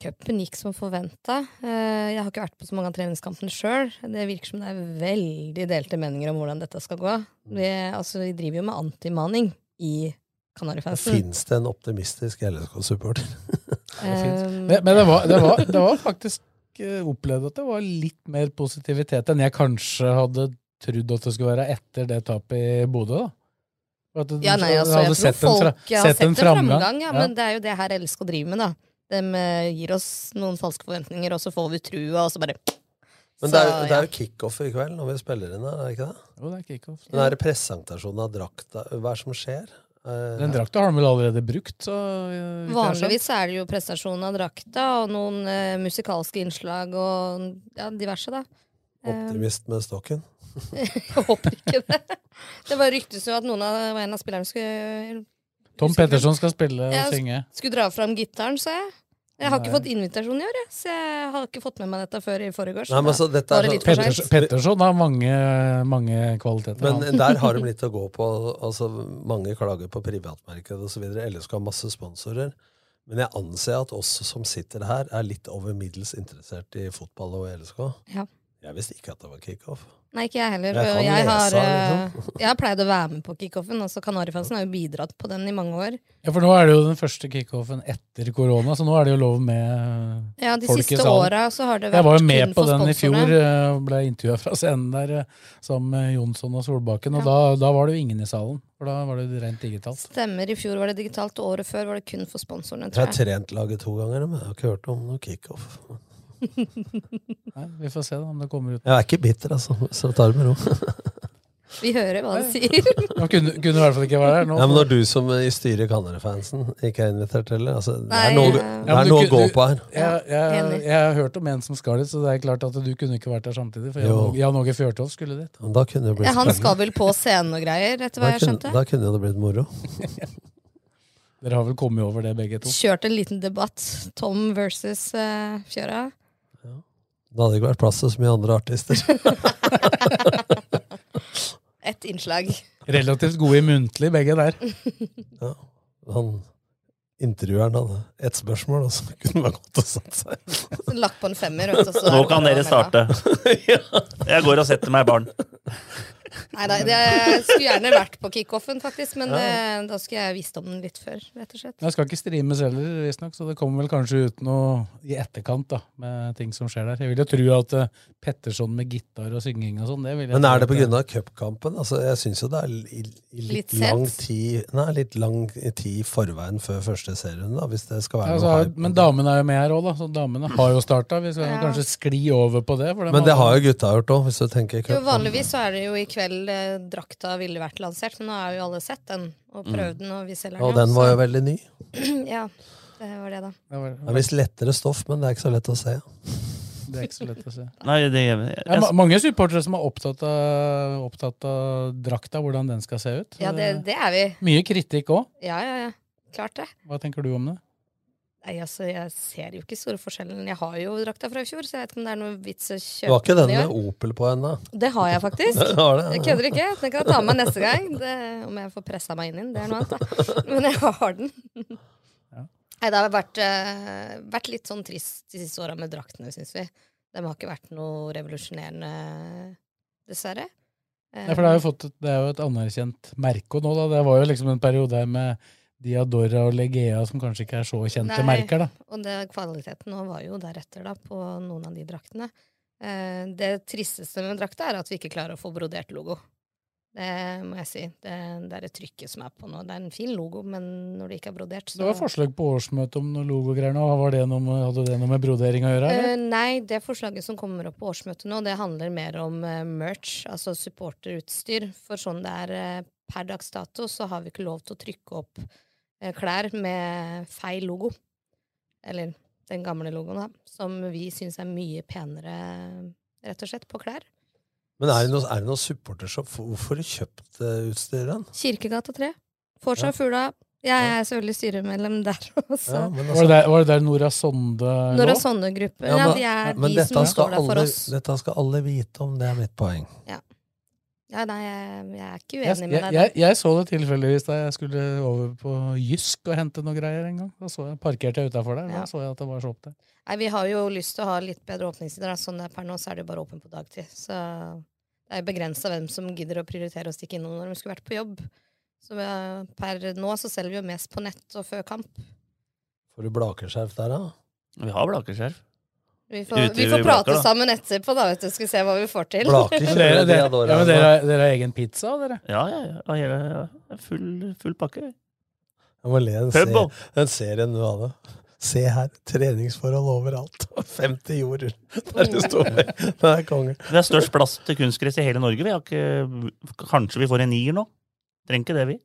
S9: Cupen gikk som forventa. Eh, jeg har ikke vært på så mange av treningskampene sjøl. Det virker som det er veldig delte meninger om hvordan dette skal gå. Vi, altså, vi driver jo med antimaning i Kanarifansen.
S7: Fins det en optimistisk LSK-supporter?
S5: um, <laughs> men, men det, var, det, var, det var faktisk eh, opplevd at det var litt mer positivitet enn jeg kanskje hadde trodd at det skulle være etter det tapet i Bodø. da. At du-
S9: Ja, nei, altså, jeg tror
S5: fra-
S9: folk har
S5: sett en
S9: en
S5: framgang.
S9: framgang, ja,
S5: Ja.
S9: men det er jo det her LSK driver med, da. De eh, gir oss noen falske forventninger, og så får vi trua, og så bare
S7: Men det er, jo- det
S9: ja.
S7: er jo kickoff i kveld når vi spiller inn her, er det ikke det?
S5: Jo, det er kickoff.
S7: Den der presentasjonen av drakta, hva er det som skjer? Eh,
S5: Den drakta har de vel allerede brukt, så eh.
S9: Vanligvis er det jo prestasjon av drakta og noen eh, musikalske innslag og ja, diverse, da.
S7: Optimist med stokken. <laughs>
S9: jeg håper ikke det. Det bare ryktes jo at noen av, en av spillerne skulle
S5: Tom Petterson skal spille og
S9: jeg
S5: synge.
S9: Skulle dra fram gitaren, sa jeg. Jeg har ikke fått invitasjon i år, jeg, så jeg har ikke fått med meg dette før i forgårs.
S7: Nei, men så dette er sånn-
S5: Petterson. Petterson har mange, mange kvaliteter.
S7: Men
S5: han.
S7: der har de <laughs> litt å gå på. Altså, mange klager på privatmarkedet osv. LSK har masse sponsorer. Men jeg anser at oss som sitter her, er litt over middels interessert i fotball og LSK.
S9: Ja.
S7: Jeg visste ikke at det var kickoff.
S9: Nei, ikke jeg heller.
S7: Jeg
S9: Jeg har, eh,
S7: liksom. <laughs>
S9: jeg har pleid å være med på kickoffen. Altså Kanarifansen har jo bidratt på den i mange år.
S5: Ja, for nå er det jo den første kickoffen etter korona, så nå er det jo lov med
S9: Ja, de
S5: folk i
S9: siste
S5: salen.
S9: åra så har det vært
S5: Jeg var jo med på den i fjor, eh, og ble intervjua fra scenen der eh, sammen med Jonsson og Solbakken, og da, da var det jo ingen i salen. For da var det rent digitalt.
S9: Stemmer. I fjor var det digitalt, og året før var det kun for sponsorene. Tror Jeg jeg har
S7: trent laget to ganger, men jeg har ikke hørt om noe kickoff.
S5: Nei, vi får se da om det kommer ut.
S7: Jeg er ikke bitter, altså, så ta det med ro. <laughs>
S9: Vi hører hva han sier. <laughs>
S5: Han kunne, kunne i hvert fall ikke være her Nå,
S7: Ja, men når du som i styret fansen ikke er invitert heller altså, Det er noe,
S9: eh,
S7: det er noe å gå på her.
S5: Jeg, jeg,
S9: Enig.
S5: jeg har hørt om en som skal dit, så det er klart at du kunne ikke vært der samtidig. For. Jan, Åge Fjørtoft skulle dit.
S7: Men Da kunne det blitt
S9: Ja, han skal vel på scenen og greier, etter hva jeg
S7: kunne,
S9: skjønte.
S7: da kunne det blitt moro. <laughs>
S5: Dere har vel kommet over det, begge to?
S9: Kjørt en liten debatt. Tom versus uh, Fjøra.
S7: Det hadde ikke vært plass til så mye andre artister. <laughs>
S9: Ett innslag.
S5: Relativt gode i muntlig, begge der. <laughs>
S7: Ja. Han intervjueren hadde ett spørsmål, og så kunne han gått og satt seg.
S9: Lagt på en femmer. er
S6: Nå kan dere starte. <laughs> Jeg går og setter meg barn.
S9: Nei, nei, det, jeg skulle gjerne vært på kickoffen, faktisk, men
S5: Ja.
S9: det, da skulle jeg visst om den litt før. rett og slett.
S5: Jeg skal ikke streames heller, visstnok, så det kommer vel kanskje ut noe i etterkant da, med ting som skjer der. Jeg vil jo tro at uh, Petterson med gitar og synging og sånn, det vil jeg
S7: Men er det pga. cupkampen? Altså, jeg syns jo det er i, i litt,
S9: Litt
S7: lang tid Nei, litt lang tid i forveien før første serierunde, da, hvis det skal være
S5: Ja,
S7: noe hype.
S5: men damene er jo med her òg, da. Så damene har jo starta. Vi skal
S9: Ja.
S5: kanskje skli over på det.
S7: Men det har jo gutta gjort òg, hvis du tenker
S9: Jo, vanligvis så er det jo i kveld eh, drakta ville vært lansert, men nå har jo alle sett den og prøvd den, og vi selger den
S7: Og den var jo veldig ny. <clears throat>
S9: ja, det var det, da.
S5: Det, var,
S7: Det er visst lettere stoff, men det er ikke så lett å se.
S5: det er ikke så lett å se. <laughs>
S6: Nei, det,
S5: Det er ma mange supportere som er opptatt av, opptatt av drakta, hvordan den skal se ut.
S9: Ja, det, det er vi.
S5: Mye kritikk òg.
S9: Ja, ja, ja. Klart det.
S5: Hva tenker du om det?
S9: Nei, altså, Jeg ser jo ikke store forskjellen. Jeg har jo drakta fra i fjor, så jeg vet ikke om det er noe vits å
S7: Du
S9: kjøpe
S7: har ikke den med. Opel på ennå?
S9: Det har jeg faktisk. <laughs>
S7: Du har det, ja.
S9: Jeg kødder ikke. Den kan jeg ta med meg neste gang. Det, om jeg får pressa meg inn i den, det er noe annet. da. <laughs> Men jeg har den. Nei, det har vært, uh, vært litt sånn trist de siste åra med draktene, syns vi. De har ikke vært noe revolusjonerende, dessverre.
S5: Ja, for det er, jo fått, det er jo et anerkjent merke nå. da. Det var jo liksom en periode her med Diadora og Legea som kanskje ikke er så kjente
S9: Nei,
S5: merker. da.
S9: Og det, kvaliteten nå var jo deretter, da, på noen av de draktene. Eh, det tristeste med drakta er at vi ikke klarer å få brodert logo. Det må jeg si. Det, det er det trykket som er på nå. Det er en fin logo, men når det ikke er brodert, så
S5: Det var forslag på årsmøtet om noen logogreier nå. Var det noe hadde det noe med brodering å gjøre?
S9: Eh, nei, det forslaget som kommer opp på årsmøtet nå, det handler mer om eh, merch, altså supporterutstyr. For sånn det er eh, per dags dato, så har vi ikke lov til å trykke opp eh, klær med feil logo. Eller den gamle logoen, da. Som vi syns er mye penere, rett og slett, på klær.
S7: Men er det noen, er det supportershop? Hvorfor har du kjøpt uh, utstyret? da?
S9: Kirkegata 3. Fortsatt Fugla. Jeg er selvfølgelig styremedlem der <laughs> også.
S7: Ja, men
S5: Var,
S7: altså-
S5: det der, var det der Nora Sonde
S9: Nora? Sonde-gruppen.
S7: Ja,
S9: Ja, de er de som står der for
S7: alle-
S9: oss.
S7: Dette skal alle vite om, det er mitt poeng.
S9: Ja. Ja, nei, jeg, jeg er ikke
S5: Jeg,
S9: uenig med
S5: jeg,
S9: deg.
S5: jeg, jeg så det tilfeldigvis da jeg skulle over på Jysk og hente noe greier en gang. Da så jeg, parkerte jeg utafor der.
S9: Ja.
S5: Da så jeg at det var shop der.
S9: Nei, vi har jo lyst til å ha litt bedre åpningstider. Sånn det er per nå, så er det jo bare åpent på dagtid. Så det er jo begrensa hvem som gidder å prioritere å stikke innom når de skulle vært på jobb. Så vi per nå så selger vi jo mest på nett og før kamp.
S7: Får du blakerskjerf der, da?
S6: Vi har blakerskjerf.
S9: Vi får, vi får prate sammen etterpå, da, vet du. Skal se hva vi får til.
S5: Blaker, <laughs> dere, dere, ja, men dere, dere har egen pizza, dere?
S6: Ja, ja. ja, Full, full pakke.
S7: Jeg må le den, serie, den serien du hadde. Se her, treningsforhold overalt. <laughs> 50 jorder. <laughs> Der det står det. Er konge.
S6: Det er størst plass til kunstgress i hele Norge. Vi har ikke, kanskje vi får en nier nå. Trenger ikke det, vi.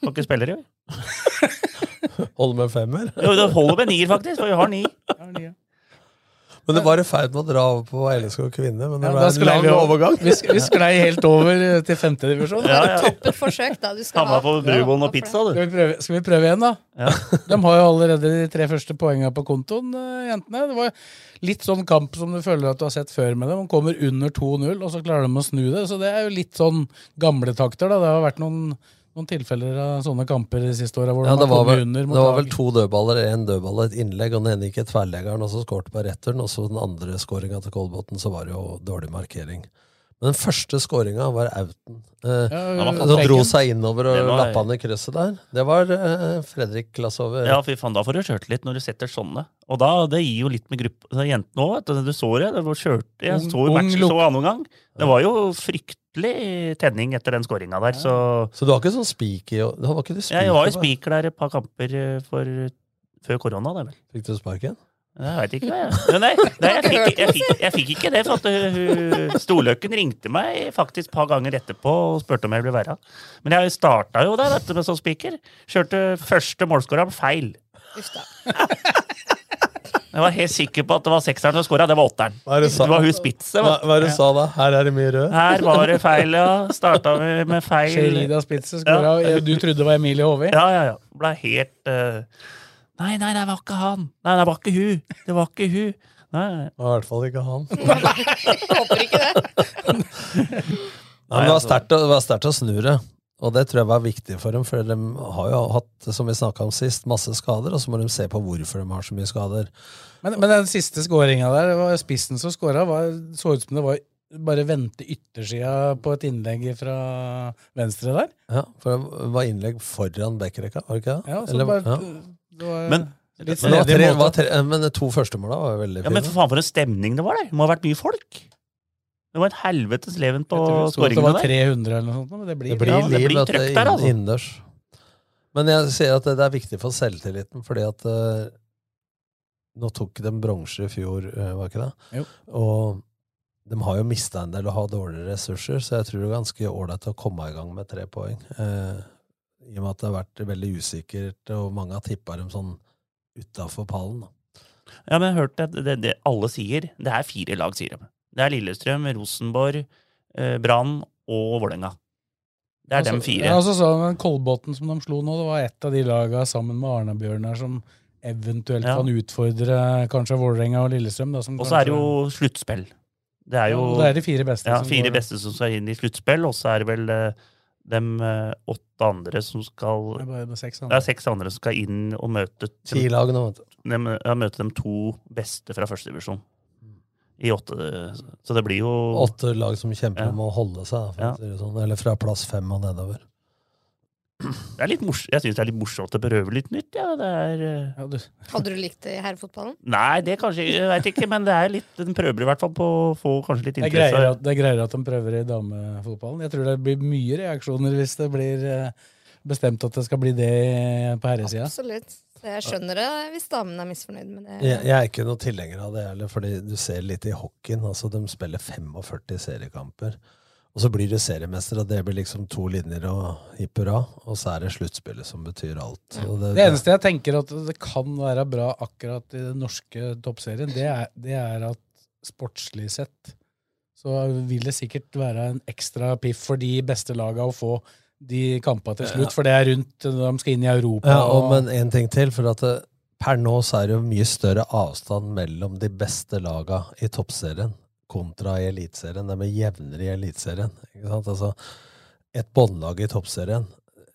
S6: Har ikke spillere, vi.
S7: Holder med femmer?
S6: Jo, det holder med nier, faktisk. For vi har ni. Ja,
S7: men det var i ferd med å dra over på LSK kvinne. Men det ja, ble en lang vi, overgang.
S5: Vi, vi sklei helt over til femtedivisjon.
S9: Ja, ja. Toppet forsøk, da. Du skal
S6: ha på brubånd og pizza, du.
S5: Skal vi, prøve, skal vi prøve igjen, da? Ja. <laughs> De har jo allerede de tre første poengene på kontoen, eh, jentene. Det var litt sånn kamp som du føler at du har sett før med dem. De kommer under 2-0, og så klarer de å snu det. Så det er jo litt sånn gamle takter, da. Det har vært noen noen tilfeller av sånne kamper de siste åra?
S7: Ja, det var, vel, det var vel to dødballer, én dødball og et innlegg, og den ene gikk i tverrleggeren, og så skåret på returen. Og så den andre skåringa til Kolbotn, så var det jo dårlig markering. Men den første skåringa var Auten. Eh, ja, som dro seg innover og var... lappa ned krysset der. Det var eh, Fredrik Glassover.
S6: Ja, fy faen, da får du kjørt litt når du setter sånne. Og da, det gir jo litt med gruppa. Jentene òg, du så det. det var kjørt, jeg så jo matchen så annen gang. Det var jo fryktelig tenning etter den skåringa der, så
S7: Så du har ikke sånn spiker? Var ikke
S6: ja, jeg var jo spiker der et par kamper eh, for, før korona. Det, vel.
S7: Fikk du sparken?
S6: Jeg veit ikke, jeg. Nei, nei jeg, fikk, jeg, fikk, jeg, fikk, ikke det. for at Storløkken ringte meg faktisk et par ganger etterpå og spurte om jeg ville være Men jeg starta jo der dette med sånn spiker. Kjørte første målskåra feil. <laughs> Jeg var helt sikker på at det var sekseren som skåra. Det var åtteren. Det, det var hun Spitze.
S7: Hva, hva det du sa da? Her er det mye rød?
S6: Her var det feil, ja. Starta med, med feil.
S5: Sherida Spitze skåra. Ja. Du trodde det var Emilie Håvi?
S6: Ja, ja, ja. Ble helt uh, Nei, nei, det var ikke han. Nei, det var ikke hun. Det var ikke hun. Nei, nei.
S7: Det var i hvert fall ikke han. <laughs>
S9: Håper ikke det.
S7: Nei, men det var sterkt å, snu det. Og det tror jeg var viktig for dem, for de har jo hatt som vi om sist, masse skader, og så må de se på hvorfor de har så mye skader.
S5: Men, men den siste skåringa der, det var spissen som skåra, så ut som det var bare vente yttersida på et innlegg fra venstre der.
S7: Ja, for det var innlegg foran backrekka, var det ikke det?
S5: Ja, så Eller, bare, ja.
S6: Var, men,
S7: men, tre, tre, men de to første måla var veldig fine.
S6: Ja, men for faen for en stemning det var der! Det må ha vært mye folk. Det var en helvetes leven på skåringene
S5: der. Det var 300 eller noe sånt, men det blir,
S7: det blir,
S6: ja, det blir trøkk der, altså.
S7: Innendørs. Men jeg ser at det er viktig for selvtilliten, fordi at uh, Nå tok de bronse i fjor, uh, var ikke det? Jo. Og de har jo mista en del og har dårligere ressurser, så jeg tror det er ganske ålreit å komme i gang med tre poeng. Uh, i og med at det har vært veldig usikkert, og mange har tippa dem sånn utafor pallen. Da.
S6: Ja, men jeg har hørt at det, det, alle sier Det er fire lag, sier de. Det er Lillestrøm, Rosenborg, eh, Brann og Vålerenga. Det er
S5: altså,
S6: dem fire.
S5: Ja, altså, så Kolbotn som de slo nå, det var et av de laga sammen med Arna-Bjørnar som eventuelt ja. kan utfordre kanskje Vålerenga og Lillestrøm.
S6: Og så er det jo sluttspill. Det er jo
S5: ja, det er de fire beste.
S6: Ja, fire beste som skal inn i sluttspill, og så er det vel eh, de eh, åtte andre som skal
S5: Det er, bare seks
S6: andre. Det er seks andre som skal inn og møte
S7: Ti lag nå, vet
S6: du. De, ja, møte de to beste fra førstedivisjon. I åtte Så det blir jo
S7: Åtte lag som kjemper ja. om å holde seg, ja. sånn. eller fra plass fem og nedover.
S6: Det er litt mors jeg syns det er litt morsomt å prøve litt nytt. Ja. Er, uh...
S9: ja, du... Hadde du likt det i herrefotballen?
S6: Nei, det kanskje jeg vet ikke, men det er litt, den prøver i hvert fall på å få kanskje litt
S5: interesse. Det er, at, det er greiere at de prøver i damefotballen. Jeg tror det blir mye reaksjoner hvis det blir uh, bestemt at det skal bli det på herresida.
S9: Absolutt. Jeg skjønner det hvis damene er misfornøyd med det.
S7: Jeg, jeg er ikke noe tilhenger av det heller, fordi du ser litt i hockeyen. altså De spiller 45 seriekamper. Og så blir du seriemester, og det blir liksom to linjer og hipp hurra. Og så er det sluttspillet som betyr alt.
S5: Det, det, eneste jeg tenker at det kan være bra akkurat i den norske toppserien, det er, det er at sportslig sett så vil det sikkert være en ekstra piff for de beste laga å få de kampene til slutt, for det er rundt de skal inn i Europa.
S7: Ja, og, men en ting til, for at det, per nå så er det jo mye større avstand mellom de beste laga i toppserien kontra i Eliteserien. De er jevnere i Eliteserien. Altså, et båndlag i toppserien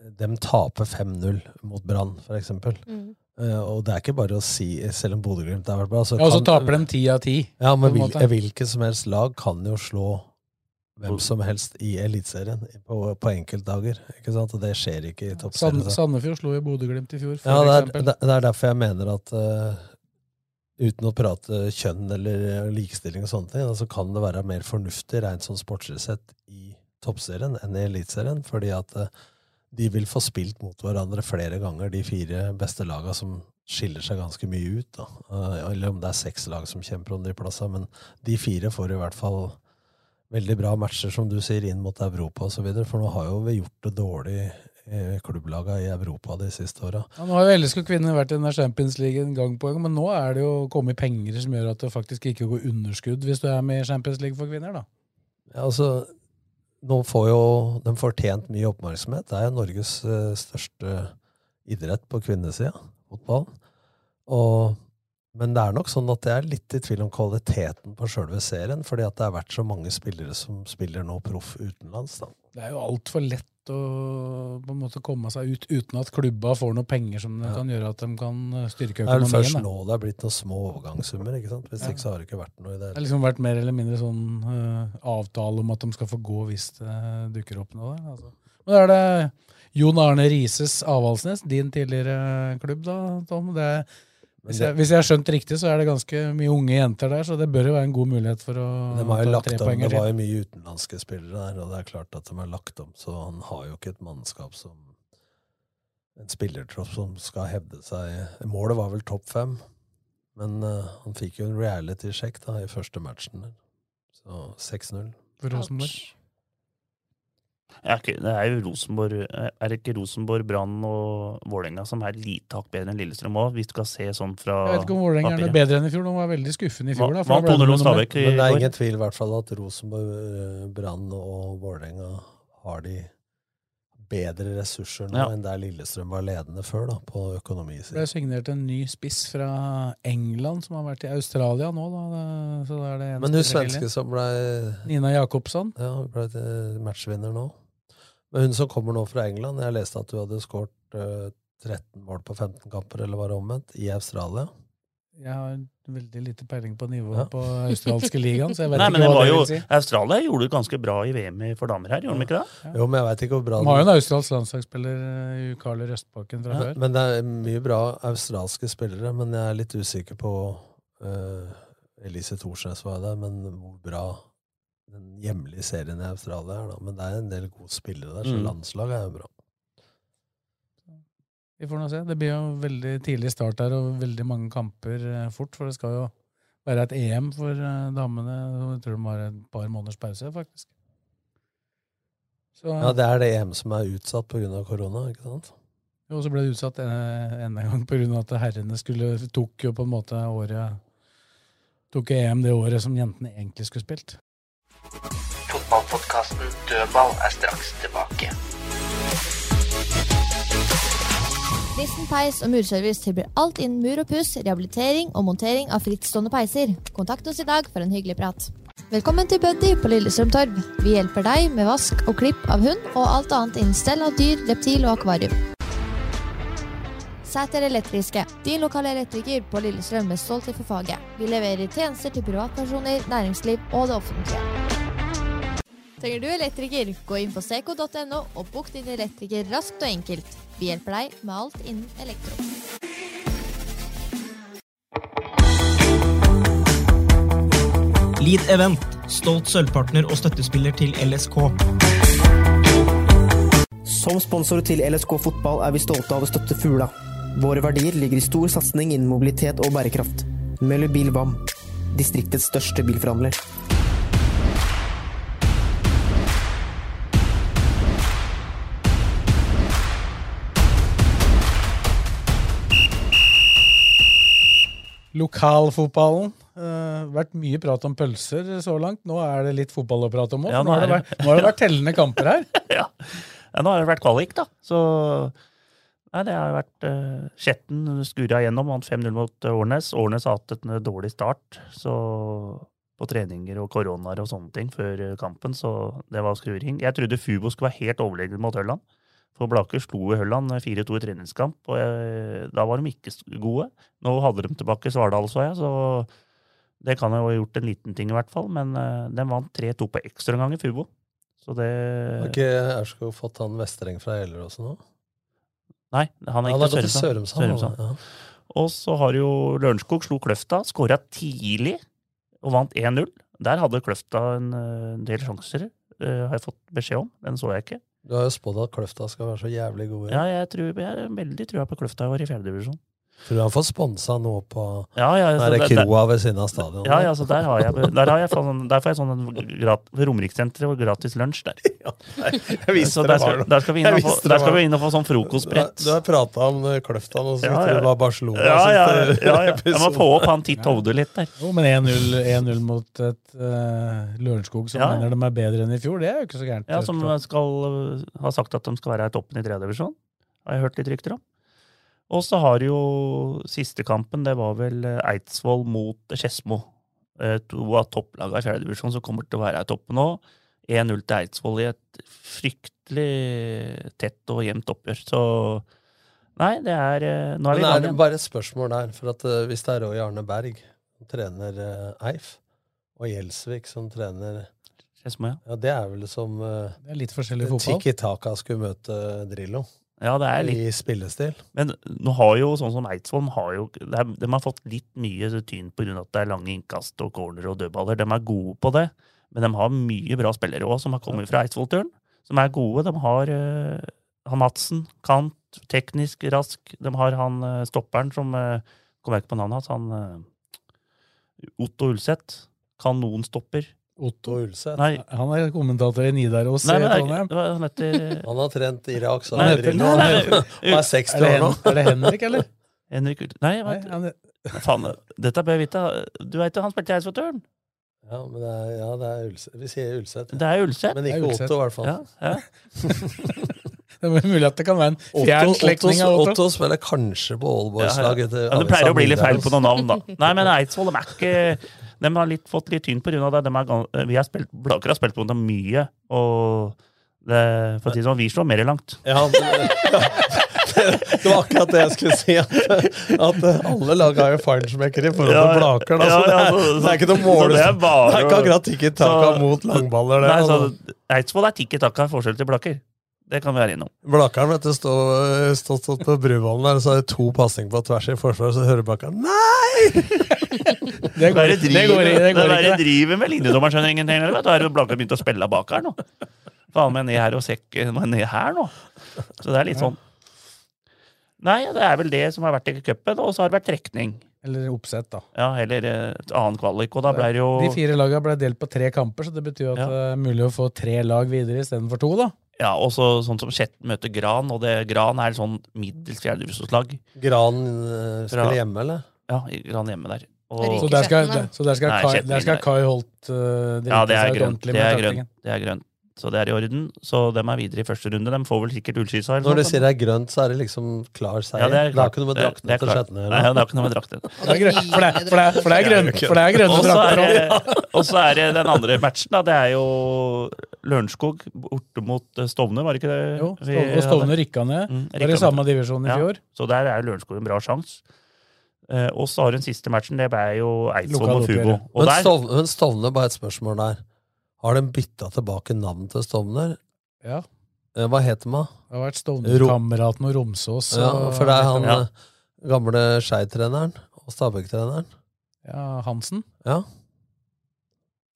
S7: de taper 5-0 mot Brann, f.eks. Mm. Uh, og det er ikke bare å si, selv om Bodø-Glimt har vært bra
S5: så Ja, Og så taper de ti av ti.
S7: Ja, men hvil, hvilket som helst lag kan jo slå hvem som helst i Eliteserien på, på enkeltdager. ikke sant? Og det skjer ikke i toppserien.
S5: Sand, Sandefjord slo jo Bodø-Glimt i fjor.
S7: ja, det er, det, er, derfor jeg mener at uh, uten å prate kjønn eller likestilling og sånne ting, så kan det være mer fornuftig rent sånn sportslig sett i toppserien enn i eliteserien, fordi at uh, de vil få spilt mot hverandre flere ganger, de fire beste laga som skiller seg ganske mye ut. da. Uh, eller om det er seks lag som kjemper om de plassene, men de fire får i hvert fall veldig bra matcher, som du sier, inn mot Europa osv. For nå har jo vi gjort det dårlig i klubblaga i Europa de siste åra.
S5: Ja, nå har jo LSK kvinner vært i Champions League en gang på gang, men nå er det jo kommet penger som gjør at det faktisk ikke går underskudd hvis du er med i Champions League for kvinner, da.
S7: Ja, altså, nå får jo de fortjent mye oppmerksomhet. Det er jo Norges uh, største idrett på kvinnesida, fotballen. Og, men det er nok sånn at jeg er litt i tvil om kvaliteten på sjølve serien, fordi at det har vært så mange spillere som spiller nå proff utenlands. da.
S5: Det er jo altfor lett å på en måte komme seg ut uten at klubba får noe penger som ja. kan gjøre at de kan eh, styrke økonomien.
S7: Det er vel først nå det er blitt noen små overgangssummer. ikke sant? Hvis ja. ikke så har det ikke vært noe i det.
S5: Det har liksom vært mer eller mindre sånn uh, avtale om at de skal få gå hvis det dukker opp noe der. Altså. Men da er det Jon Arne Rises Avaldsnes, din tidligere klubb, da, Tom. Det er hvis jeg, hvis jeg, har skjønt riktig, så er det ganske mye unge jenter der, så det bør jo være en god mulighet for å
S7: de har jo lagt om, Det var jo mye utenlandske spillere der, og det er klart at de har lagt om, så han har jo ikke et mannskap som En spillertropp som skal hevde seg Målet var vel topp fem, men uh, han fikk jo en reality-sjekk da i første matchen. Så 6-0.
S5: For Rosenborg?
S6: Det er jo Rosenborg Er det ikke Rosenborg, Brann og Vålerenga som er lite hakk bedre enn Lillestrøm òg, hvis du skal se sånn fra
S5: Jeg vet ikke om Vålerenga er noe bedre enn i fjor. De var veldig skuffende i fjor. da.
S6: Vant 2-0 i
S7: Men det er ingen tvil i hvert fall at Rosenborg, eh, Brann og Vålerenga har de bedre ressurser nå ja. enn der Lillestrøm var ledende før, da, på økonomi.
S5: Det ble signert en ny spiss fra England som har vært i Australia nå. Da. Så da er det
S7: Men hun svenske som ble
S5: Nina Jakobsson.
S7: Ja, ble matchvinner nå. Men hun som kommer nå fra England, jeg leste at du hadde skåret uh, 13 mål på 15 kamper, eller var det omvendt, i Australia.
S5: Jeg har veldig lite peiling på nivået ja. på australske ligaen. så jeg vet
S6: Nei,
S5: ikke hva det
S6: jo,
S5: vil si.
S6: Australia gjorde det ganske bra i VM for damer her, gjorde de ikke det?
S7: Ja. Jo, men jeg vet ikke hvor bra
S5: Man har jo en australsk landslagsspiller, uh, Carl Røstbakken, fra
S7: ja,
S5: før.
S7: Men det er mye bra australske spillere, men jeg er litt usikker på uh, Elise Thorsnes var der, men hvor bra den hjemlige serien i Australia her, da. Men det er en del gode spillere der, så mm. landslaget er jo bra.
S5: Vi får nå se. Det blir jo veldig tidlig start der og veldig mange kamper eh, fort. For det skal jo være et EM for eh, damene. Jeg tror de har et par måneders pause, faktisk.
S7: Så, ja, det er det EM som er utsatt pga. korona, ikke sant?
S5: Jo, så ble det utsatt enda en gang pga. at herrene skulle, tok jo på en måte året Tok EM det året som jentene egentlig skulle spilt.
S4: Fotballpodkasten Dødball er straks tilbake.
S1: Nissen peis og murservice tilbyr alt innen mur og puss, rehabilitering og montering av frittstående peiser. Kontakt oss i dag for en hyggelig prat. Velkommen til Buddy på Lillestrøm Torv. Vi hjelper deg med vask og klipp av hund og alt annet innen stell av dyr, reptil og akvarium. Sæter Elektriske, din lokale elektriker på Lillestrøm med stolthet for faget. Vi leverer tjenester til privatpersoner, næringsliv og det offentlige. Trenger du elektriker, gå inn på seco.no og bok din elektriker raskt og enkelt. Vi hjelper deg med alt innen elektro.
S2: Lead Event, stolt sølvpartner og støttespiller til LSK.
S3: Som sponsor til LSK fotball er vi stolte av å støtte Fugla. Våre verdier ligger i stor satsing innen mobilitet og bærekraft. Møller Bil VAM, distriktets største bilforhandler.
S5: Lokalfotballen. Uh, vært mye prat om pølser så langt. Nå er det litt fotball å prate om òg. Ja, nå, nå, nå, har det vært tellende kamper her. <laughs>
S6: ja. ja. Nå har det vært kvalik, da. Så nei, det har vært uh, Skjetten skura igjennom, vant 5-0 mot Årnes. Årnes har hatt en dårlig start så på treninger og koronaer og sånne ting før kampen, så det var skruring. Jeg trodde Fubo skulle være helt overlegen mot Hølland, For Blaker slo Hølland 4-2 i treningskamp, og jeg, da var de ikke gode. Nå hadde de tilbake Svardal, så jeg, så det kan jo ha gjort en liten ting, i hvert fall. Men uh, de vant 3-2 på ekstraomgang i Fubo. Så det
S7: Har ikke Aurskog fått han Vestereng fra Gjelleråsen nå?
S6: Nei, han er ikke
S7: Sørumsand. Sørumsand.
S6: Ja. Og så har jo Lørenskog slo Kløfta, skåra tidlig og vant 1-0. Der hadde Kløfta en eh, del sjanser, eh, har jeg fått beskjed om. Den så jeg ikke.
S7: Du har jo spådd at Kløfta skal være så jævlig gode.
S6: Ja, jeg, tror, jeg er veldig trua på Kløfta i år i fjerdedivisjon.
S7: For du han får sponsa noe på
S6: Ja, ja, så
S7: der
S6: det-
S7: kroa ved siden av stadion.
S6: Ja, ja, så der, har jeg, der, har jeg sånn, der får jeg sånn Romerikssenteret og gratis lunsj der. <laughs>
S7: Jeg visste det
S6: der skal,
S7: var noe.
S6: der skal vi inn og få, der skal vi inn og få sånn frokostbrett.
S7: du har prata om eh, Kløfta nå, så
S6: Ja, ja.
S7: tror det var Barcelona.
S6: Ja, ja, ja, ja. Jeg må få opp han Titt Hovde litt der.
S5: Jo, men 1-0 1-0 mot et uh, Lørenskog som
S6: Ja.
S5: mener de er bedre enn i fjor, det er jo ikke så gærent.
S6: Ja, Som skal øh, ha sagt at de skal være i toppen i tredjedivisjon. Har jeg hørt litt rykter om. Og så har jo siste kampen, det var vel øh, Eidsvoll mot Skedsmo. Eh, To av topplagene i fjerdedivisjon som kommer til å være i toppen nå. 1-0 til Eidsvoll i et fryktelig tett og jevnt oppgjør. Så nei, det er øh, Nå er vi
S7: Men
S6: i
S7: er
S6: gang
S7: det
S6: igjen.
S7: bare et spørsmål der? For at eh, Hvis det er Roy Arne Berg som trener eh, Eif, og Gjelsvik som trener
S6: Skedsmo, ja.
S7: Ja, Det er vel som uh,
S5: Det er litt forskjellig fotball.
S7: Tikki Taka skulle møte Drillo.
S6: Ja, det er litt
S7: I spillestil.
S6: Men nå har jo sånn som Eidsvoll har jo, De har fått litt mye tyn pga. at det er lange innkast og corner og dødballer. De er gode på det, men de har mye bra spillere òg som har kommet fra Eidsvoll-turen. Som er gode. De har uh, han Madsen, kant, teknisk, rask. De har han uh, stopperen som uh, Kommer jeg ikke på navnet hans. Han eh, Otto Ulseth. Kanonstopper.
S5: Otto
S7: Ulseth?
S6: Nei,
S5: Han er kommentator i Nidaros
S6: Nei,
S5: i Trondheim.
S6: han heter <laughs>
S7: Han har trent Irak Han er- <laughs> er 60
S5: Er
S7: år nå.
S5: Er det Henrik, eller? <laughs>
S6: Henrik Ult- Nei,
S5: Nei, han er,
S6: faen, dette bør jeg vite. Du veit jo, han spilte i Eidsvoll-turen.
S7: Ja, men det er, ja, det er Ulseth. Vi sier Ulseth.
S6: Det er Ulseth.
S7: Men
S5: er
S7: ikke
S5: Ulseth.
S7: Otto, i hvert fall.
S6: Ja, ja.
S5: det er mulig at det kan være en fjern
S7: Otto,
S5: slektning av Otto.
S7: Otto spiller kanskje på Aalborgslaget til
S6: Ja, det pleier å bli litt feil på noen navn, da. Nei, men Eidsvoll er ikke De har litt, fått litt tynn grunn av det. De er, vi har spilt, Blaker har spilt på dem mye, og det, for å si det sånn, vi slår mer langt.
S7: Ja, men, <laughs> det var akkurat det jeg skulle si. At, at alle lag har jo feinschmecker i forhold til
S6: Ja, ja.
S7: Blaker. Da, så det, er,
S6: så-
S7: det er ikke noe mål.
S6: det er bare
S7: det er ikke akkurat tikki taka mot langballer. Det,
S6: Nei, så
S7: altså.
S6: Eidsvoll er tikki taka forskjell til Blaker. Det kan vi være innom.
S7: Blakeren vet du, stå, stå, stå på Bruvollen der, så er det to pasninger på tvers i forsvaret, så hører Blakeren Nei! <laughs>
S5: Det går,
S6: er
S5: det går, det går
S6: det
S5: ikke.
S6: driver med linjedommeren, skjønner ingenting. Eller, vet du, har Blaker begynt å spille bak her nå. Faen meg ned her og sekk meg ned her nå. Så det er litt sånn. Nei, det er vel det som har vært i cupen, og så har det vært trekning.
S5: Eller oppsett, da.
S6: Ja, eller eh, et annen kvalik, og da ble det jo
S5: De fire lagene ble delt på tre kamper, så det betyr at
S6: Ja.
S5: det er mulig å få tre lag videre istedenfor to, da.
S6: Ja, og så sånn som Skjetten møter Gran, og det, Gran er sånn middels fjerdedivisjonslag.
S7: Gran eh, spiller hjemme, eller?
S6: Ja, i Gran hjemme der. Og,
S5: Så der skal, der, så der skal,
S6: Nei,
S5: Kai, der skal. Kai Holt uh, drite
S6: Ja, det er
S5: seg
S6: grønt.
S5: ordentlig
S6: Det
S5: med
S6: er
S5: taktingen.
S6: grønt. Det er grønt. Så det er i orden. Så de er videre i første runde. De får vel sikkert ullskysa.
S7: Når du sier det er grønt, så er det liksom klar seier.
S6: Ja, det er
S7: det ikke noe med
S6: drakten
S7: draktene
S6: det er
S7: til
S6: klart. Nei, det er ikke noe med drakten.
S5: Det er grønt, for, det, er- grønt er- for det er grønne, det er
S6: så
S5: drakter
S6: er,
S5: òg.
S6: det- og så er det den andre matchen, da. Det er jo Lørenskog borte mot eh, Stovner, var det ikke det?
S5: Jo, og Stovner rykka ned.
S6: Mm,
S5: Var i samme divisjon i
S6: Ja,
S5: fjor.
S6: Så der er Lørenskog en bra sjanse. Eh, og så har hun siste matchen, det ble jo Eidsvoll mot Fugo. Og
S7: Men,
S6: der,
S7: Stovner, men Stovner, bare et spørsmål der. Har de bytta tilbake navn til Stovner?
S5: Ja.
S7: Eh, Hva heter de, da?
S5: Det har vært Stovner-kameraten og Romsås.
S7: Ja, for det er han
S6: Ja.
S7: eh, gamle Skei-treneren og Stabæk-treneren.
S5: Ja, Hansen.
S7: Ja.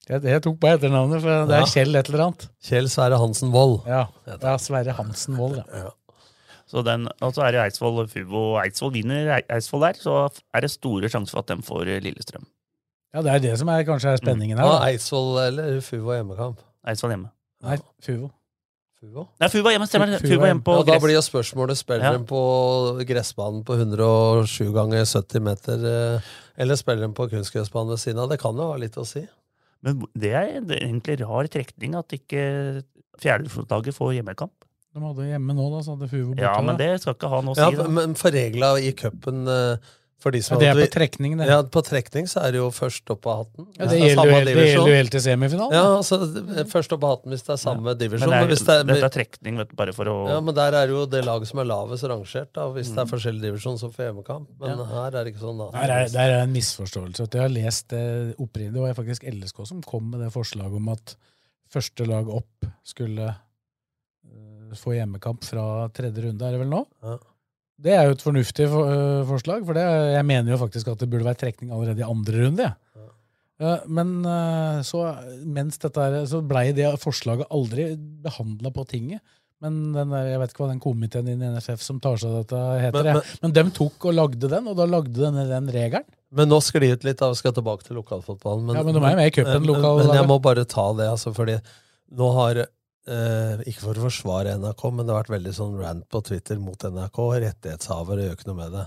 S5: Jeg, jeg tok på etternavnet, for det er
S7: Ja.
S5: Kjell et eller annet.
S7: Kjell Sverre Hansen Wold.
S5: Ja, ja Sverre Hansen Wold, ja.
S6: Så den, og så er det Eidsvoll og Fugo. Eidsvoll vinner Eidsvoll der, så er det store sjanser for at de får eh, Lillestrøm.
S5: Ja, det er det som er kanskje er spenningen her.
S7: Ja,
S5: Da.
S7: Eidsvoll eller Fubo hjemmekamp?
S6: Eidsvoll hjemme.
S5: Nei, Fuvo.
S7: Fuvo?
S6: Nei, Fubo hjemme, stemmer det.
S5: Fugo
S6: hjemme på
S7: Og da blir jo spørsmålet spiller
S6: Ja.
S7: de på gressbanen på 107 ganger 70 meter, eh, eller spiller de på kunstgressbanen ved siden av? Det kan jo ha litt å si.
S6: Men det er det er egentlig rar trekning at ikke fjerdedivisjonslaget får hjemmekamp.
S5: De hadde hjemme nå, da, så hadde Fuvo borte.
S6: Ja, men det skal ikke ha noe å si.
S7: Ja,
S6: da.
S7: men for regla i cupen eh, for de
S5: Ja,
S7: som
S5: det er
S7: hadde-
S5: på trekning, det.
S7: Ja, på trekning så er det jo først opp av hatten.
S5: Ja, det
S7: er
S5: gjelder jo helt, det gjelder jo helt til semifinalen.
S7: Ja, altså først opp av hatten hvis det er samme divisjon.
S6: Men det
S7: men
S6: er,
S7: hvis det er,
S6: dette er trekning, vet du, bare for å
S7: ja, men der er jo det laget som er lavest rangert, da, hvis
S6: Mm.
S7: det er forskjellig divisjon som får hjemmekamp. Men her er det ikke sånn, da.
S5: Der er, der er en misforståelse. At jeg har lest det opprinnelig. Det var faktisk LSK som kom med det forslaget om at første lag opp skulle eh, få hjemmekamp fra tredje runde, er det vel nå?
S7: Ja.
S5: Det er jo et fornuftig for, uh, forslag, for det, jeg mener jo faktisk at det burde være trekning allerede i andre runde. Ja. Men uh, så, mens dette er, så blei det forslaget aldri behandla på tinget. Men den der, jeg vet ikke hva den komiteen i NFF som tar seg av dette, heter. Men, men, men de tok og lagde den, og da lagde denne den regelen.
S7: Men nå sklir det litt, da, vi skal tilbake til lokalfotballen. Men,
S5: ja, men de er med i cupen.
S7: Men, men, jeg må bare ta det, altså, fordi nå har eh, Ikke for å forsvare NRK, men det har vært veldig sånn rant på Twitter mot NRK. Rettighetshaver gjør ikke noe med det.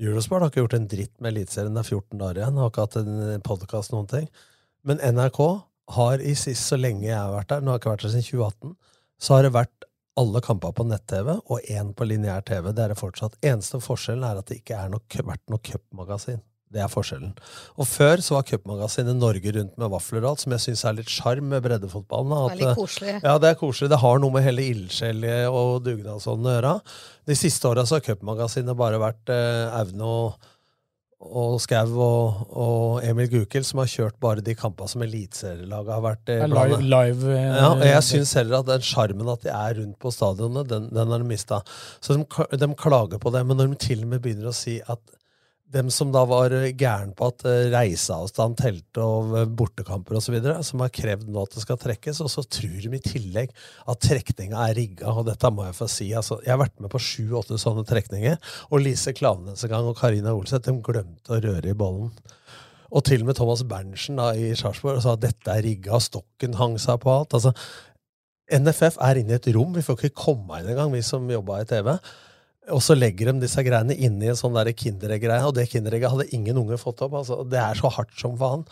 S7: Eurosport har ikke gjort en dritt med Eliteserien. Det er 14 dager igjen. Har ikke hatt en podkast, noen ting. Men NRK har i sist, så lenge jeg har vært der, nå har jeg ikke vært der siden 2018, så har det vært alle kamper på nett-TV og én på lineær TV. Det er det fortsatt. Eneste forskjellen er at det ikke har vært noe cupmagasin. Det er forskjellen. Og Før så var cupmagasinet Norge Rundt med vafler og alt, som jeg syns er litt sjarm med breddefotballen.
S9: At, det er litt koselig.
S7: Ja, det er koselig. Det har noe med hele ildsjel og dugnadsånden å gjøre. De siste åra har cupmagasinet bare vært eh, Aune og, og Skau og, og, Emil Gukild som har kjørt bare de kampene som eliteserielaget har vært eh,
S5: live, live eh,
S7: ja, og Jeg syns heller at den sjarmen at de er rundt på stadionet, den, den har de mista. Så de, de klager på det. Men når de til og med begynner å si at dem som da var gæren på at eh, reiseavstand telte og eh, bortekamper osv., som har krevd nå at det skal trekkes, og så tror de i tillegg at trekninga er rigga. Og dette må jeg få si. Altså, jeg har vært med på sju-åtte sånne trekninger, og Lise Klaveness en gang og Karina Olseth de glemte å røre i bollen. Og til og med Thomas Berntsen da, i Sarpsborg sa at dette er rigga, stokken hang seg på alt. Altså, NFF er inne i et rom. Vi får ikke komme inn engang, vi som jobba i TV. Og så legger de disse greiene inni en sånn Kinderegg-greie, og det Kinderegget hadde ingen unge fått opp. altså Det er så hardt som faen.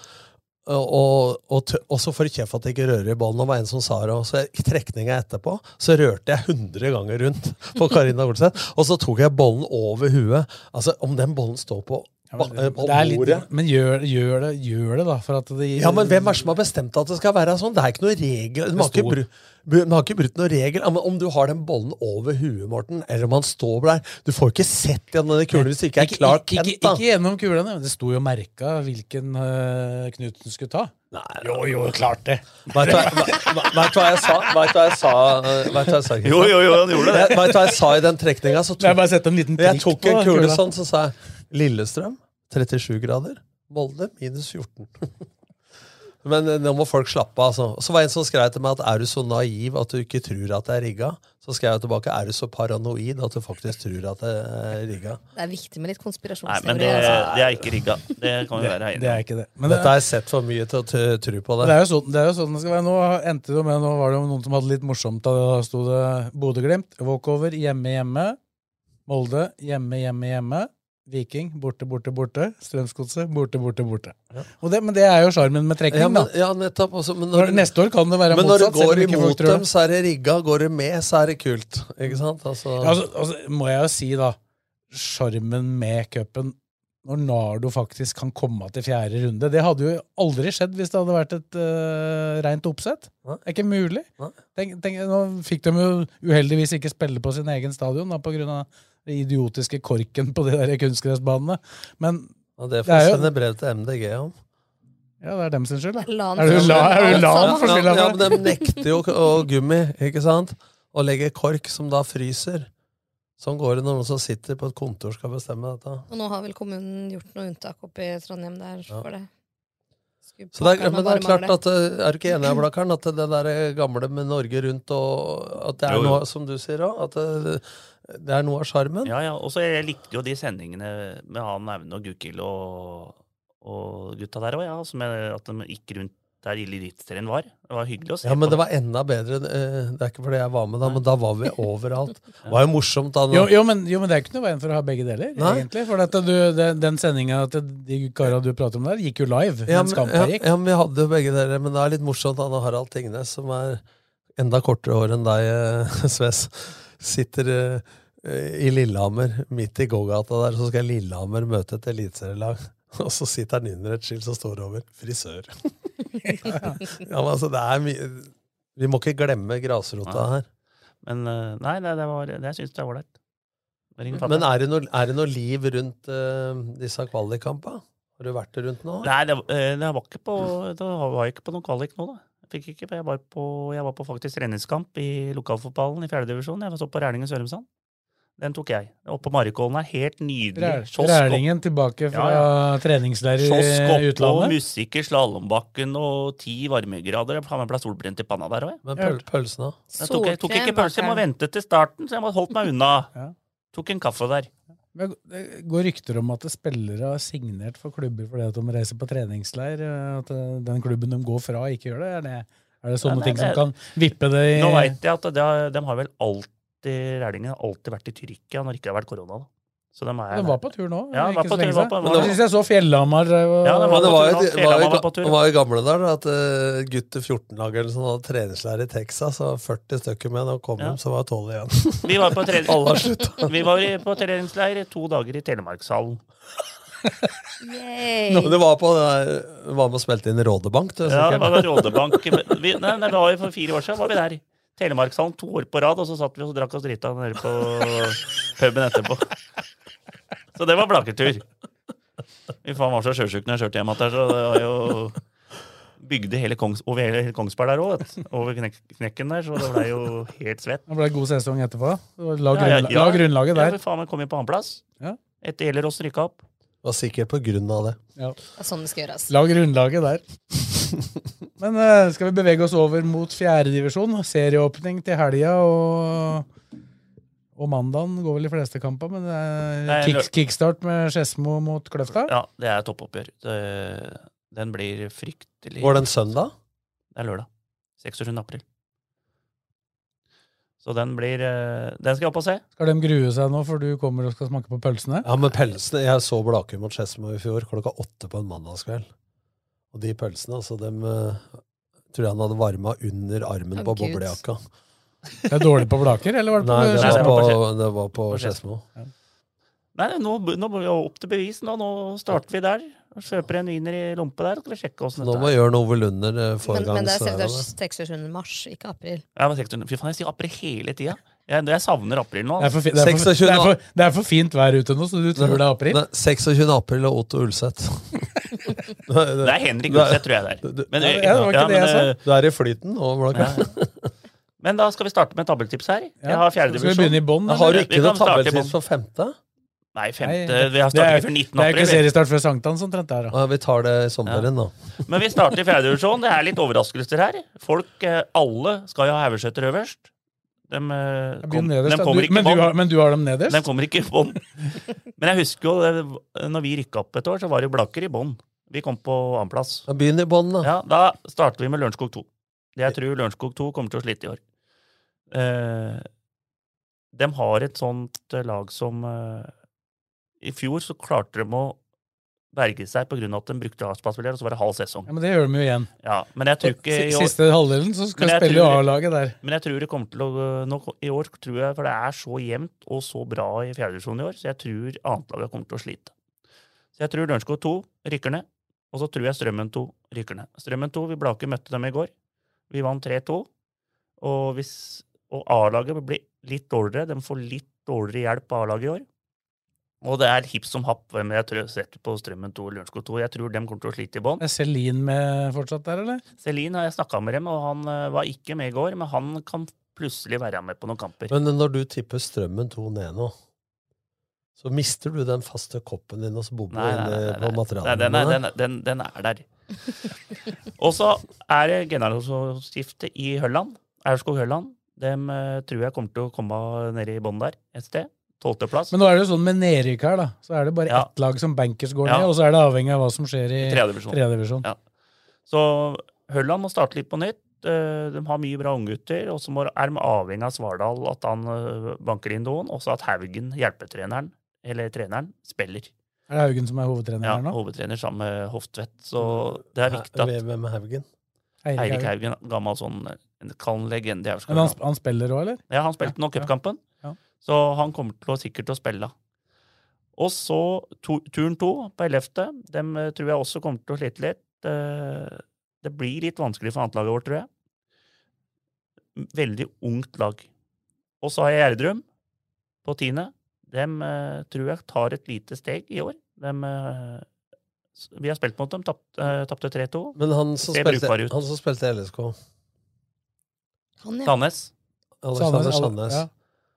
S7: Og, og, og, så får du kjeft at det ikke rører i ballen. Og var en som sa det, og så I trekninga etterpå så rørte jeg 100 ganger rundt på Karina Olseth. Og så tok jeg bollen over huet. Altså, Om den bollen står på ja, men,
S5: litt, men gjør, gjør, det, gjør, det, da. For at det,
S7: ja, men Hvem er som har bestemt at det skal være sånn? Det er ikke noe regel. Det, har de har ikke brutt noen regel. Om du har den bollen over huet, Morten, eller om han står der Du får ikke sett gjennom den kula hvis det ikke er klart
S5: ikke, ikke, ikke, ikke gjennom kulene. Det sto jo merka hvilken uh, Knuten skulle ta.
S7: Nei,
S5: jo, jo, klart det.
S7: Vet du hva jeg sa? Vet hva jeg sa? Vet hva jeg sa
S6: jo, jo, jo, han gjorde det.
S7: Vet du hva jeg sa i den trekninga?
S5: Jeg bare sette en liten
S7: Jeg tok en kule sånn, så sa jeg Lillestrøm 37 grader. Molde minus 14. Men eh, nå må folk slappe av. Altså. Så var det en som skrev til meg at er du så naiv at du ikke tror at det er rigga? Så skrev jeg tilbake er du så paranoid at du faktisk tror at det er rigga?
S9: Det er viktig med litt konspirasjonsteori.
S6: Nei, men det, altså. det, er ikke rigga. Det kan vi være
S5: enige om. Det
S7: Men Dette har jeg sett for mye til å tro på det.
S5: Det er jo sånn det, er jo sånn det skal være. Nå endte det med, nå var det noen som hadde litt morsomt. Da sto det Bodø-Glimt, walkover, hjemme, hjemme. Molde, hjemme, hjemme, hjemme. Viking, borte, borte, borte. Strømsgodset, borte, borte, borte. Ja. Det, men det er jo sjarmen med trekning,
S7: ja,
S5: men,
S7: da. Ja, nettopp. Også, men når,
S5: Neste år kan det være
S7: men
S5: motsatt.
S7: Men når det går imot dem, så er det rigga. Går det med, så er det kult. Ikke sant? Altså,
S5: altså, altså må jeg jo si, da, sjarmen med cupen når Nardo faktisk kan komme til fjerde runde. Det hadde jo aldri skjedd hvis det hadde vært et uh, rent oppsett. Det er ikke mulig. Tenk, tenk, nå fikk de jo uheldigvis ikke spille på sin egen stadion da, på grunn av idiotiske korken på de der kunstgressbanene. Men
S7: og det får jeg sende brev til MDG om.
S5: Ja, det er dem sin skyld, da.
S9: Lan
S5: er du LAN for skylda
S7: Ja, men de nekter jo å gummi, ikke sant? Å legge kork som da fryser. Sånn går det når noen som sitter på et kontor skal bestemme dette.
S9: Og nå har vel kommunen gjort noe unntak oppe i Trondheim der ja. for det.
S7: Så det er, men det er klart at, eh, er du ikke enig, Blakkaren, at det der gamle med Norge rundt og At det er noe, som du sier òg, at det, det er noe av sjarmen.
S6: Ja, ja. Og så jeg likte jo de sendingene med han Aune og Gukild og, og gutta der òg, ja. Som jeg, at de gikk rundt der Eliteserien var. Det var hyggelig å se
S7: Ja, Men det var enda bedre. Eh, det er ikke fordi jeg var med da, men da var vi <laughs> overalt. Det var jo morsomt da.
S5: Jo, jo, men, jo, men, det er ikke noe veien for å ha begge deler, Nei? egentlig. For du, den, den sendinga til de kara du prater om der, gikk jo live.
S7: Ja, men, ja, ja, men vi hadde jo begge deler. Men det er litt morsomt når Harald Tingnes, som er enda kortere hår enn deg, eh, <laughs> Sves, sitter Eh, i Lillehammer, midt i gågata der, så skal Lillehammer møte et eliteserielag. <laughs> Og så sitter han under et skilt som står over 'frisør'. <laughs> ja, men altså, det er mye Vi må ikke glemme grasrota her.
S6: Men eh, nei, det, det, var, det syns jeg er ålreit.
S7: Men er det, noe, er det noe liv rundt uh, disse kvalikkampene? Har du vært rundt nå?
S6: Nei, det, det, var ikke på, det var ikke på noen kvalik nå, da. Fikk ikke, jeg var på, jeg var på faktisk treningskamp i lokalfotballen i fjerdedivisjon. Jeg var så på Rælingen Sørumsand. Den tok jeg. Oppe på Marikollen er helt nydelig. Kiosk
S5: Rælingen tilbake fra treningsleir i
S6: Kiosk oppå,
S5: utlandet.
S6: musikk i slalåmbakken og ti varmegrader. Jeg ble solbrent i panna der òg.
S7: Men pøl pølsene, da?
S6: Jeg tok, jeg tok ikke pølse, jeg må vente til starten, så jeg må holdt meg unna.
S5: Ja.
S6: Tok en kaffe der.
S5: Det går rykter om at spillere har signert for klubber fordi at de reiser på treningsleir. At eh, den klubben de går fra, ikke gjør det. Er det, er det sånne
S6: nei, nei,
S5: ting som
S6: det-
S5: kan vippe det i
S6: Nå veit jeg at de har, de har vel alltid Rælingen har alltid vært i Tyrkia når det ikke har vært korona. da. Så de er
S5: den var på tur nå.
S6: Ja, den var på tur, var
S5: siden.
S6: på-
S5: var, jeg synes jeg så Fjellhamar og
S6: Ja, det var
S7: det var
S6: tur,
S7: jo var,
S6: var på tur.
S7: det var jo gamle der at uh, gutter 14-lag eller sånn hadde treningslære i Texas, og 40 stykker med. og kom
S6: Ja.
S7: de, så var det 12 igjen.
S6: Vi var på, <laughs> <laughs> vi var på treningsleir to dager i Telemarkshallen.
S9: Yay.
S7: Nå, det var på det der- var med og spilte inn i Rådebank. Du,
S6: Ja, det var Rådebank. Vi, nei, nei, det var jo for fire år siden var vi der. Telemarkshallen to år på rad, og så satt vi og drakk oss drita nede på puben etterpå. Så det var blaketur. Fy faen, var så sjøsjuk når jeg kjørte hjem igjen så det var jo Bygde hele Kongs, over hele Kongsberg der òg, over knek, knekken der, så det blei jo helt svett.
S5: Det ble god sesong etterpå. La,
S6: Ja, ja, ja.
S5: la grunnlaget
S6: Ja,
S5: der.
S6: for faen, jeg kom jo på annenplass.
S5: Ja.
S6: Etter Gjellerås rykka opp.
S7: Var sikkert på grunn av det.
S5: Ja.
S9: Det er sånn det skal gjøres.
S5: La grunnlaget der. <laughs> Men uh, skal vi bevege oss over mot fjerdedivisjon? Serieåpning til helga og og mandagen går vel de fleste kamper, men det er kick, kickstart med Skedsmo mot Kløfta.
S6: Ja, det er toppoppgjør. Det, den blir fryktelig
S7: Går den søndag?
S6: Det er lørdag. 26. april. Så den blir eh, Den skal jeg opp og se.
S5: Skal de grue seg nå, for du kommer og skal smake på pølsene?
S7: Ja, men pølsene Jeg så Blakum mot Skedsmo i fjor klokka åtte på en mandagskveld. Og de pølsene, altså, dem eh, tror jeg han hadde varma under armen
S9: oh,
S7: på
S9: Gud.
S5: Det er dårlig på Blaker, eller var det på
S7: Nei, det var på, det var på Skedsmo.
S6: Nei, nå, nå må vi opp til bevis. Nå, nå starter vi der. Kjøper en wiener i lompe der, skal vi sjekke åssen
S7: Nå
S6: dette
S7: må
S6: vi
S7: gjøre noe Lunder eh, få i
S9: Men, men det er
S7: snøret.
S9: 26. mars, ikke april.
S6: Ja, men 600 Fy faen, jeg sier april hele tida. Jeg, jeg savner april nå.
S5: Det er, for, fi- det, er for,
S7: 26.
S5: det, er for, det er for fint vær ute nå, så du tror det er april?
S7: Ne, 26. april og Otto Ulseth. <laughs>
S6: Det er Henrik Ulseth, tror jeg det er. Men,
S5: Ja, det var ikke det jeg sa.
S6: eh,
S7: Du er i flyten nå, Blakum. <laughs>
S6: men da skal vi starte med tabelltips her.
S5: Ja.
S6: Jeg har fjerde
S5: Skal vi begynne i bånn?
S7: Har du ikke noe tabelltips for femte?
S6: Nei,
S5: Nei,
S6: femte. Vi har startet før 19.
S5: det er ikke seriestart før sankthans omtrent der, da.
S7: Ja, vi tar det i sommeren, da. <laughs>
S6: Men vi starter i fjerde divisjon. Det er litt overraskelser her. Folk, eh, alle skal jo ha Haugesæter øverst. De, eh, kom,
S5: nederst,
S6: de kommer ikke i
S5: du
S6: bånn.
S5: har, men du har dem nederst?
S6: De kommer ikke i bånn. <laughs> Men jeg husker jo, når vi rykka opp et år, så var det jo Blaker i bånn. Vi kom på annenplass.
S7: Ja, Begynn i bånn, da.
S6: Ja, da starter vi med Lørenskog 2. Jeg tror Lørenskog 2 kommer til å slite i år. Eh, de har et sånt eh, lag som eh, I fjor så klarte de å berge seg pga. at de brukte avspillere, og så var det halv sesong.
S5: Ja, men det gjør de jo igjen.
S6: Ja, men jeg tror ikke i år,
S5: Siste halvdelen så skal
S6: de
S5: spille
S6: tror-
S5: A-laget der.
S6: Men jeg tror det kommer til å nå, I år tror jeg, for det er så jevnt og så bra i fjerdedivisjonen i år, så jeg tror annetlaget kommer til å slite. Så jeg tror Lørenskog 2 rykker ned, og så tror jeg Strømmen 2 rykker ned. Strømmen 2, vi Blake møtte dem i går. Vi vant 3-2. Og, og A-laget blir litt dårligere. De får litt dårligere hjelp av A-laget i år. Og det er hipp som happ hvem jeg tror setter på Strømmen 2 og Lørenskog 2. Jeg tror de kommer til å slite i bånn.
S5: Er Celine med fortsatt der, eller?
S6: Celine har jeg snakka med dem, og han eh, var ikke med i går, men han kan plutselig være med på noen kamper.
S7: Men når du tipper Strømmen 2 ned nå, så mister du den faste koppen din og så bor du
S6: Nei, nei,
S7: inne
S6: nei,
S7: på
S6: nei, nei,
S7: materialene
S6: den, er,
S7: dine.
S6: den, er- den, den er der. <laughs> og så er det generalskifte i Hølland. Aurskog-Hølland. Dem eh, tror jeg kommer til å komme ned i bånn der et sted. Tolvteplass.
S5: Men nå er det jo sånn med nedrykk her, da. Så er det bare
S6: Ja.
S5: ett lag som bankers går
S6: Ja.
S5: ned, og så er det avhengig av hva som skjer i
S6: Tredje divisjon. Ja. Så Hølland må starte litt på nytt. Eh, De har mye bra unggutter, og så er de avhengig av Svardal, at han eh, banker inn noen, og så at Haugen, hjelpetreneren, eller treneren, spiller.
S5: Er det Haugen som er hovedtrener
S6: Ja,
S5: her nå?
S6: Ja, hovedtrener sammen med Hoftvedt. Så det er viktig at
S7: Hvem er Haugen?
S5: Eirik
S6: Eirik
S5: Haugen.
S6: Haugen, gammel sånn en kald legende
S5: Men han, han spiller òg, eller?
S6: Ja, han spilte
S5: Ja, nå
S6: cupkampen,
S5: Ja.
S6: så han kommer til å sikkert til å spille. Og så to, turen to på 11. Dem eh, tror jeg også kommer til å slite litt. Eh, Det blir litt vanskelig for annetlaget vårt, tror jeg. Veldig ungt lag. Og så har jeg Gjerdrum på tiende. Dem eh, tror jeg tar et lite steg i år. Dem, eh, vi har spilt mot dem, eh, tapte 3-2.
S7: Men han som, spilte, han som spilte LSK
S9: Han, ja.
S6: Sandnes.
S7: Alexander
S5: Sandnes, ja.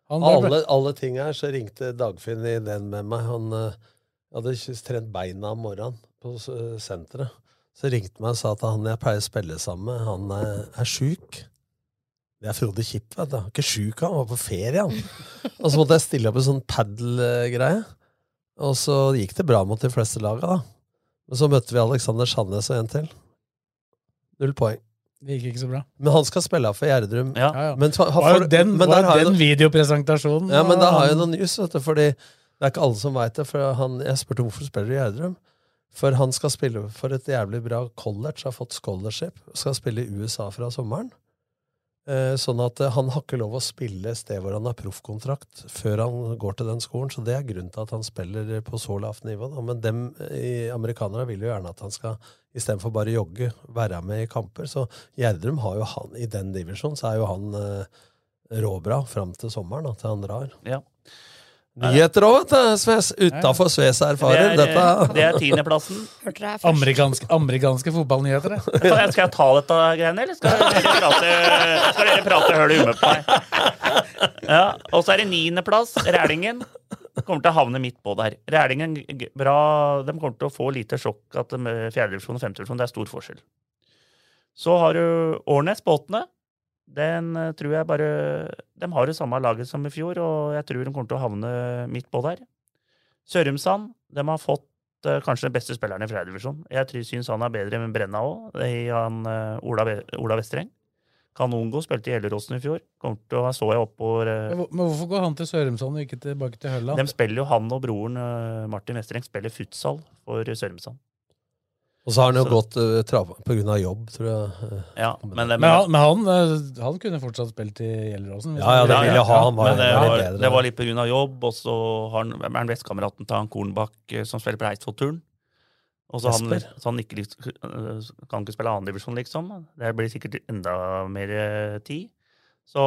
S7: alle, alle ting her, så ringte Dagfinn i den med meg. Han uh, hadde trent beina om morgenen på uh, senteret. Så ringte han meg og sa at han jeg pleier å spille sammen med, han er, er sjuk. Det er Frode Kipp, vet du. Han er ikke sjuk, han var på ferie, han. Og så måtte jeg stille opp en sånn padel-greie. Og så gikk det bra mot de fleste laga, da. Men så møtte vi Alexander Sandnes og en til. Null poeng.
S5: Det gikk ikke så bra.
S7: Men han skal spille for Gjerdrum.
S6: Ja.
S5: Ja, ja.
S7: Men,
S5: Det var jo den,
S7: men
S5: var
S7: der har jeg
S5: den
S7: noe-
S5: videopresentasjonen.
S7: Ja, men da har jeg noe news, vet du, fordi det er ikke alle som veit det. For han, jeg spurte hvorfor spiller du i Gjerdrum. For han skal spille for et jævlig bra college, har fått scholarship, skal spille i USA fra sommeren. Eh, sånn at eh, han har ikke lov å spille sted hvor han har proffkontrakt før han går til den skolen, så det er grunnen til at han spiller på så lavt nivå. Da. Men dem, i, amerikanere vil jo gjerne at han skal, istedenfor bare jogge, være med i kamper. Så Gjerdrum har jo han i den divisjonen, så er jo han eh, råbra fram til sommeren, da, til han drar.
S6: Ja.
S7: Nyheter òg, vet du, Sves. Utafor Sves erfarer.
S6: Det er,
S7: Dette
S6: det er tiendeplassen.
S5: Amerikanske, amerikanske fotballnyheter, det.
S6: Skal jeg, skal jeg ta dette greiene, eller skal dere prate, skal dere prate høl i huet på meg? Ja, og så er det niendeplass. Rælingen kommer til å havne midt på der. Rælingen bra, de kommer til å få lite sjokk at de fjerdedivisjon og femtedivisjon, det er stor forskjell. Så har du Årnes på åttende. Den eh, tror jeg bare De har det samme laget som i fjor, og jeg tror de kommer til å havne midt på der. Sørumsand, de har fått eh, kanskje den beste spilleren i fjerdedivisjon. Jeg tror- syns han er bedre enn Brenna òg, han eh, Ola, Ola Vestreng. Kanongo spilte i Gjelleråsen i fjor. Kommer til å, så jeg oppover
S5: Men Men hvorfor går han til Sørumsand og ikke tilbake til Hølland?
S6: De spiller jo han og broren Martin Vestreng spiller futsal for Sørumsand.
S7: Og så har han jo
S6: Så-
S7: gått uh, trava av jobb, tror jeg.
S6: Ja, men,
S5: Men, han, men han, eh, han kunne fortsatt spilt i Gjelleråsen.
S7: Ja, ja, det
S5: ville.
S7: ja, ja. ha. Han var,
S6: det
S7: var litt bedre.
S6: det var litt av jobb, og så har han, er han bestekameraten til han Kornbakk eh, som spiller på Eidsvoll-turen. Og så han, så han ikke kan ikke spille annendivisjon, liksom. Det blir sikkert enda mer eh, tid. Så,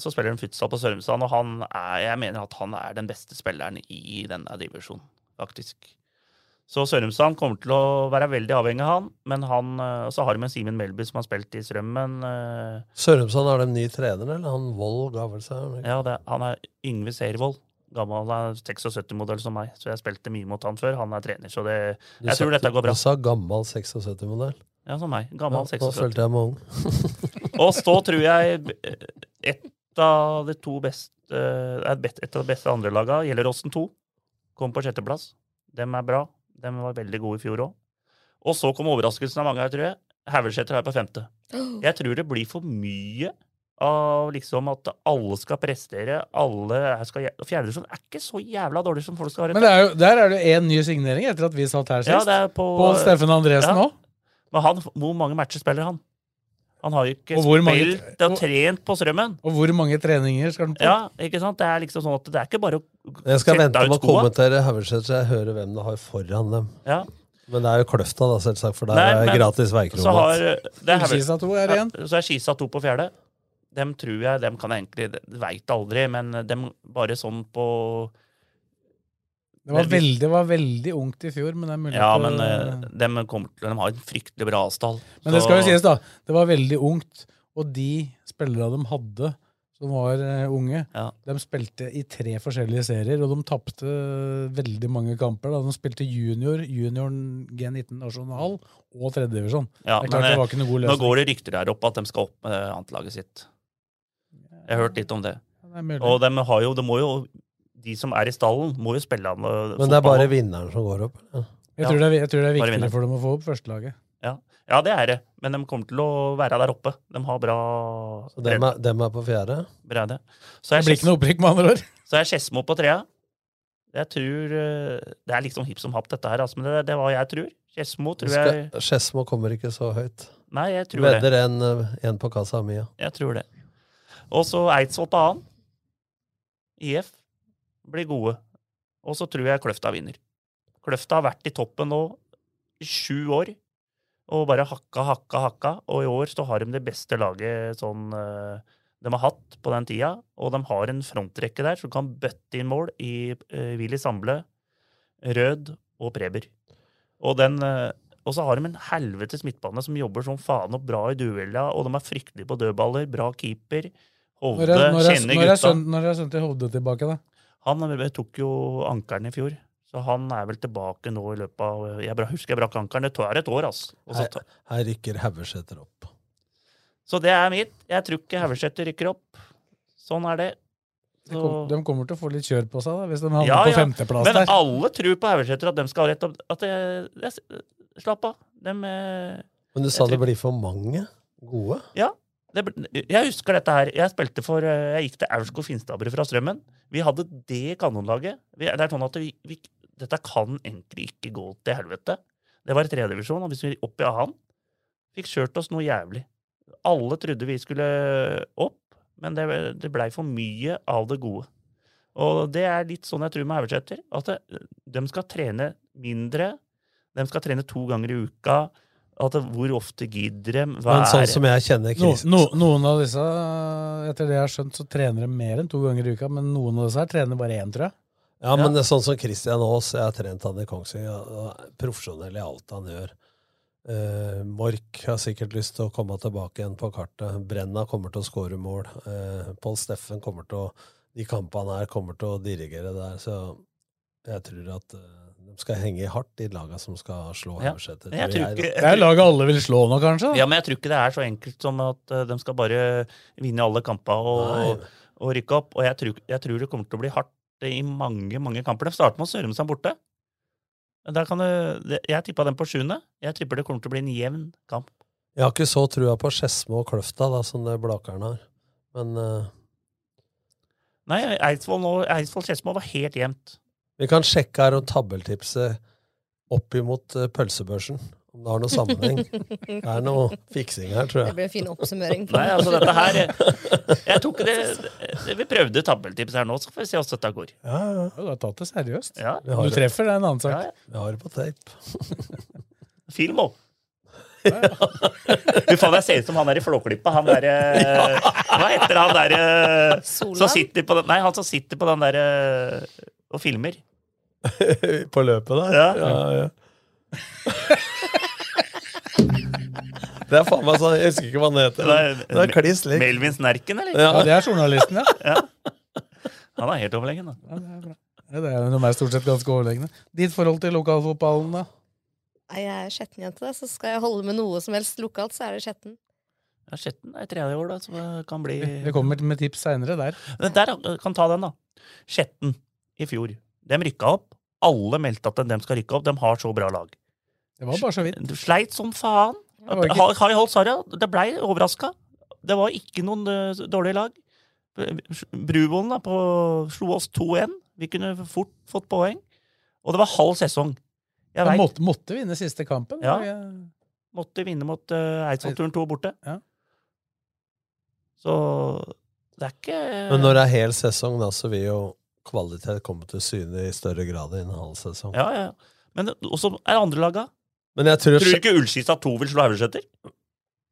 S6: så spiller han futsal på Sørumsand, og han er, jeg mener at han er den beste spilleren i denne divisjonen, faktisk. Så Sørumsand kommer til å være veldig avhengig av han, men han, og så har de en Simen Melby som har spilt i Strømmen. øh,
S7: Sørumsand har de ny trener, eller? Han Wold ga vel seg?
S6: ja, det, han er Yngve Servold. Gammel er 76-modell som meg, så jeg spilte mye mot han før. Han er trener, så det, jeg tror dette går bra.
S7: Du sa gammel 76-modell.
S6: Ja, som meg. Gammel
S7: ja,
S6: 76.
S7: Da følte jeg meg ung.
S6: Og så tror jeg et av de to beste eh, et av de beste andrelaga, Gjelleråsen 2, kom på sjetteplass. Dem er bra. Dem var veldig gode i fjor òg. Og så kom overraskelsen av mange her, tror jeg. Havelseter er på femte. Jeg tror det blir for mye av liksom at alle skal prestere. Alle skal Fjerdedivisjon er ikke så jævla dårlig som folk skal ha rett
S5: Men er jo, der er det én ny signering etter at vi satt her sist.
S6: Ja, det er på,
S5: Pål Steffen Andresen
S6: Ja.
S5: òg.
S6: Men han, hvor mange matcher spiller han? Han har jo ikke
S5: Og mange-
S6: spilt og trent på Strømmen.
S5: Og hvor mange treninger skal han på?
S6: Ja, ikke sant? Det er liksom sånn at det er ikke bare å
S7: Jeg skal vente med å kommentere Haugeseth så jeg hører hvem det har foran dem.
S6: Ja.
S7: Men det er jo Kløfta, da, selvsagt, for der
S6: Nei,
S7: er
S6: gratis
S7: gratis
S6: Så har
S7: veikromat.
S6: det er
S5: Skisa 2 er
S6: Ja,
S5: igjen.
S6: Så er Skisa 2 på fjerde. Dem tror jeg, dem kan jeg egentlig Veit aldri, men dem bare sånn på
S5: Det var,
S6: Veldig-
S5: det var veldig ungt i fjor, men det er mulig
S6: Ja, men
S5: det-
S6: eh, kommer De har en fryktelig bra avstand.
S5: Men det skal jo sies, da. Det var veldig ungt. Og de spillerne de hadde som var eh, unge,
S6: Ja.
S5: de spilte i tre forskjellige serier, og de tapte veldig mange kamper. Da. De spilte junior, junior G19 nasjonal og tredjedivisjon.
S6: Ja,
S5: det er
S6: men
S5: det
S6: eh,
S5: var ikke noe god
S6: nå går det rykter der oppe at de skal opp med annetlaget sitt. Jeg har hørt litt om det.
S5: Det.
S6: Og de, har jo, de må jo De som er i stallen, må jo spille an eh,
S7: Men det er bare vinneren som går opp. Ja.
S5: Jeg, tror det er, jeg tror det er viktigere for dem å få opp førstelaget.
S6: Ja. ja, det er det. Men de kommer til å være der oppe. De har bra
S7: Så dem er, dem er på fjerde.
S6: bredde. Så
S5: Det blir ikke noe opprykk, med andre ord.
S6: Så er Skedsmo på trea. Jeg tror eh, Det er liksom hipp som happ, dette her, altså, men det, det er hva jeg tror. Skedsmo tror jeg
S7: Skedsmo kommer ikke så høyt.
S6: Nei, jeg tror det.
S7: Vedder en, eh, en på kassa mi, ja.
S6: Jeg tror det. Og så Eidsvoll på annen. IF blir gode. Og så tror jeg Kløfta vinner. Kløfta har vært i toppen nå i sju år. Og bare hakka, hakka, hakka. Og i år så har de det beste laget sånn eh, de har hatt på den tida. Og de har en frontrekke der som kan bøtte inn mål i uh, Willy Samble, Rød og Preber. Og, den, eh, og så har de en helvetes midtbane som jobber som faen og bra i duella, og de er fryktelige på dødballer. Bra keeper. Hovde
S5: Når er, når er,
S6: kjenner
S5: er,
S6: gutta.
S5: når er sønnen til Hovde tilbake, da?
S6: Han eh, tok jo ankelen i fjor. Så han er vel tilbake nå i løpet av Jeg husker jeg brakk ankelen. Det tar et år, altså.
S7: Her, her rykker Haugesæter opp.
S6: Så det er mitt. Jeg tror ikke Haugesæter rykker opp. Sånn er det.
S5: De, kom, de kommer til å få litt kjør på seg da, hvis de havner
S6: Ja,
S5: på
S6: ja.
S5: femteplass
S6: Men
S5: der.
S6: alle tror på Haugesæter at de skal ha rett. og- At det, det, slapp av. De, eh,
S7: Men du sa det blir for mange gode?
S6: Ja. Det, jeg husker dette her. Jeg spilte for, eh, jeg gikk til Aurskog Finstadbru fra Strømmen. Vi hadde det kanonlaget. Vi, det er sånn at vi, vi, dette kan egentlig ikke gå til helvete. Det var i tredjedivisjon, og hvis vi opp i annen, fikk kjørt oss noe jævlig. Alle trodde vi skulle opp, men det, det blei for mye av det gode. Og det er litt sånn jeg tror med Haugesæter. At det, de skal trene mindre. De skal trene to ganger i uka. At hvor ofte gidder de? Hva
S7: Men sånn
S6: er-
S7: som jeg kjenner
S5: No,
S7: Chris
S5: no, noen av disse, etter det jeg har skjønt, så trener de mer enn to ganger i uka, men noen av disse her trener bare én, tror jeg.
S7: Ja, men det er sånn som Christian Aas, jeg har trent han i Kongsvinger, er profesjonell i alt han gjør. Eh, Mork har sikkert lyst til å komme tilbake igjen på kartet. Brenna kommer til å skåre mål. Eh, Pål Steffen kommer til å De kampene her kommer til å dirigere der, så jeg tror at eh, de skal henge hardt, de laga som skal slå
S6: Ja.
S7: Haugesæter.
S6: Jeg tror ikke-
S5: Det er laget alle vil slå nå, kanskje?
S6: Ja, men jeg tror ikke det er så enkelt som at eh, de skal bare vinne alle kamper og, og rykke opp. Og jeg tror, jeg tror det kommer til å bli hardt i mange mange kamper. De starter med å Sørumsand borte. Der kan du, det- jeg tippa den på sjuende. Jeg tipper det kommer til å bli en jevn kamp.
S7: Jeg har ikke så trua på Skedsmo og Kløfta da, som det Blakeren har. Men uh...
S6: Nei, Eidsvoll-Skedsmo var helt jevnt.
S7: Vi kan sjekke her om tabeltipset opp imot eh, pølsebørsen. Om det har noe sammenheng. Det er noe fiksing her, tror jeg.
S9: Det blir en fin oppsummering.
S6: Nei, altså dette her Jeg tok det, det Vi prøvde tabeltipset her nå, så får vi se hvordan dette går.
S7: Ja, ja.
S5: Du har tatt det seriøst.
S6: Ja.
S5: Du
S7: det.
S5: treffer, det er en annen sak.
S6: Ja, ja.
S7: Vi har det på tape. <laughs>
S6: Film òg. Du faen, jeg ser ut som han der i Flåklypa. Han derre Hva heter han derre som sitter på den Nei, han som sitter på den derre og filmer. <laughs>
S7: på løpet der?
S6: Ja.
S7: ja. Det er faen meg sånn, Jeg husker ikke hva han heter. Det er kliss lik.
S6: Melvin Snerken, eller?
S5: Ja, det er journalisten, ja.
S6: Han er helt overlegen, da.
S5: ja det er bra. Det er, de er stort sett ganske overlegne. Ditt forhold til lokalfotballen, da?
S9: Nei, jeg er skjettenjente, så skal jeg holde med noe som helst lokalt, så er det Skjetten.
S6: Ja, Skjetten er tredje år, da, så det kan bli
S5: Vi kommer med tips seinere der.
S6: Der kan ta den, da. Skjetten i fjor. De rykka opp. Alle meldte at de skal rykke opp. De har så bra lag.
S5: Det var bare så vidt.
S6: Du sleit som faen.
S5: Ikke-
S6: Har vi? Det blei overraska. Det var ikke noen eh, dårlige lag. Bruvollen slo oss 2-1. Vi kunne fort fått poeng. Og det var halv sesong. Jeg vet,
S5: måtte, måtte vinne siste kampen.
S6: Ja.
S5: Jeg...
S6: måtte vinne mot uh, Eidsvollturen 2 borte.
S5: Ja.
S6: Så det er ikke
S7: Men når det er hel sesong, da, så vil jo kvalitet kommer til syne i større grad enn halv sesong.
S6: Ja, ja. ja. Men også er andre laga.
S7: Men jeg tror,
S6: Tror du ikke Ullskisa 2 vil slå Haugesæter?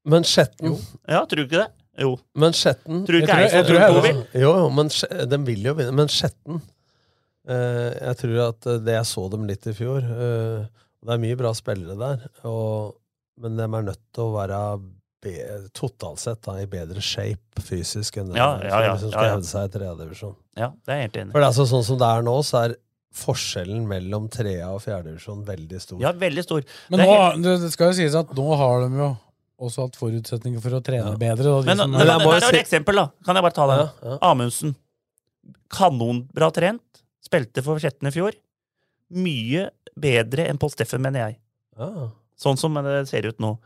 S7: Men Skjetten
S6: Ja, tror du ikke det? Jo.
S7: Men Skjetten
S6: Tror du ikke
S5: Jeg tror- jeg tror
S6: Eidsvollturen 2
S5: jeg-
S6: vil?
S7: Jo, jo, men Skje- de vil jo vinne. Men Skjetten eh, Jeg tror at eh, det jeg så dem litt i fjor eh, Det er mye bra spillere der, og, men de er nødt til å være totalt sett da, i bedre shape fysisk enn det
S6: Ja, ja, ja,
S7: for som skal
S6: ja, ja.
S7: hevde seg i tredjedivisjon.
S6: Ja, det er jeg helt enig
S7: For det er altså sånn som det er nå, så er forskjellen mellom trea og fjerdedivisjon veldig stor.
S6: Ja, veldig stor.
S5: Men
S6: Det
S5: nå,
S6: helt-
S5: det det skal jo sies at nå har de jo også hatt forutsetninger for å trene bedre. Da, de
S6: Men,
S5: som
S6: men, men har et eksempel, da. Kan jeg bare ta det?
S7: Ja, ja.
S6: Amundsen. Kanonbra trent. Spilte for Skjetten i fjor. Mye bedre enn Pål Steffen, mener jeg.
S7: Ja.
S6: Sånn som det ser ut nå.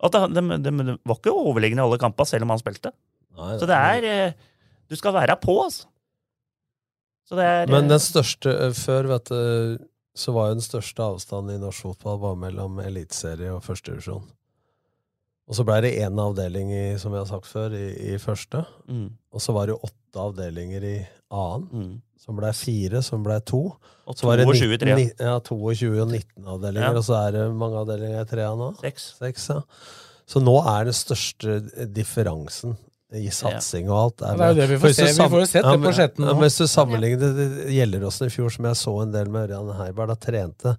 S6: At de, de, de, var ikke overlegne i alle kamper, selv om han spilte.
S7: Nei,
S6: Så det er eh, Du skal være på, altså. Så det er
S7: Men
S6: eh,
S7: den største eh, Før, vet du, så var jo den største avstanden i norsk fotball var mellom eliteserie og førstedivisjon. Og så blei det én avdeling, i, som jeg har sagt før, i, i første.
S6: mm,
S7: Og så var det jo åtte avdelinger i annen.
S6: mm.
S7: Som blei fire, som blei to.
S6: Og
S7: Så var det
S6: 22 i trea.
S7: Ja, 22 og 19 avdelinger.
S6: Ja.
S7: Og så er det mange avdelinger i trea nå.
S6: Seks.
S7: Seks, ja. Så nå er den største differansen i satsing og alt
S5: Ja, det er jo det vi får se. Vi får jo sett det på
S7: sjetten
S5: nå.
S7: men Hvis du sammenligner det, det gjelder Gjelleråsen i fjor, som jeg så en del med Ørjan Heiberg, da trente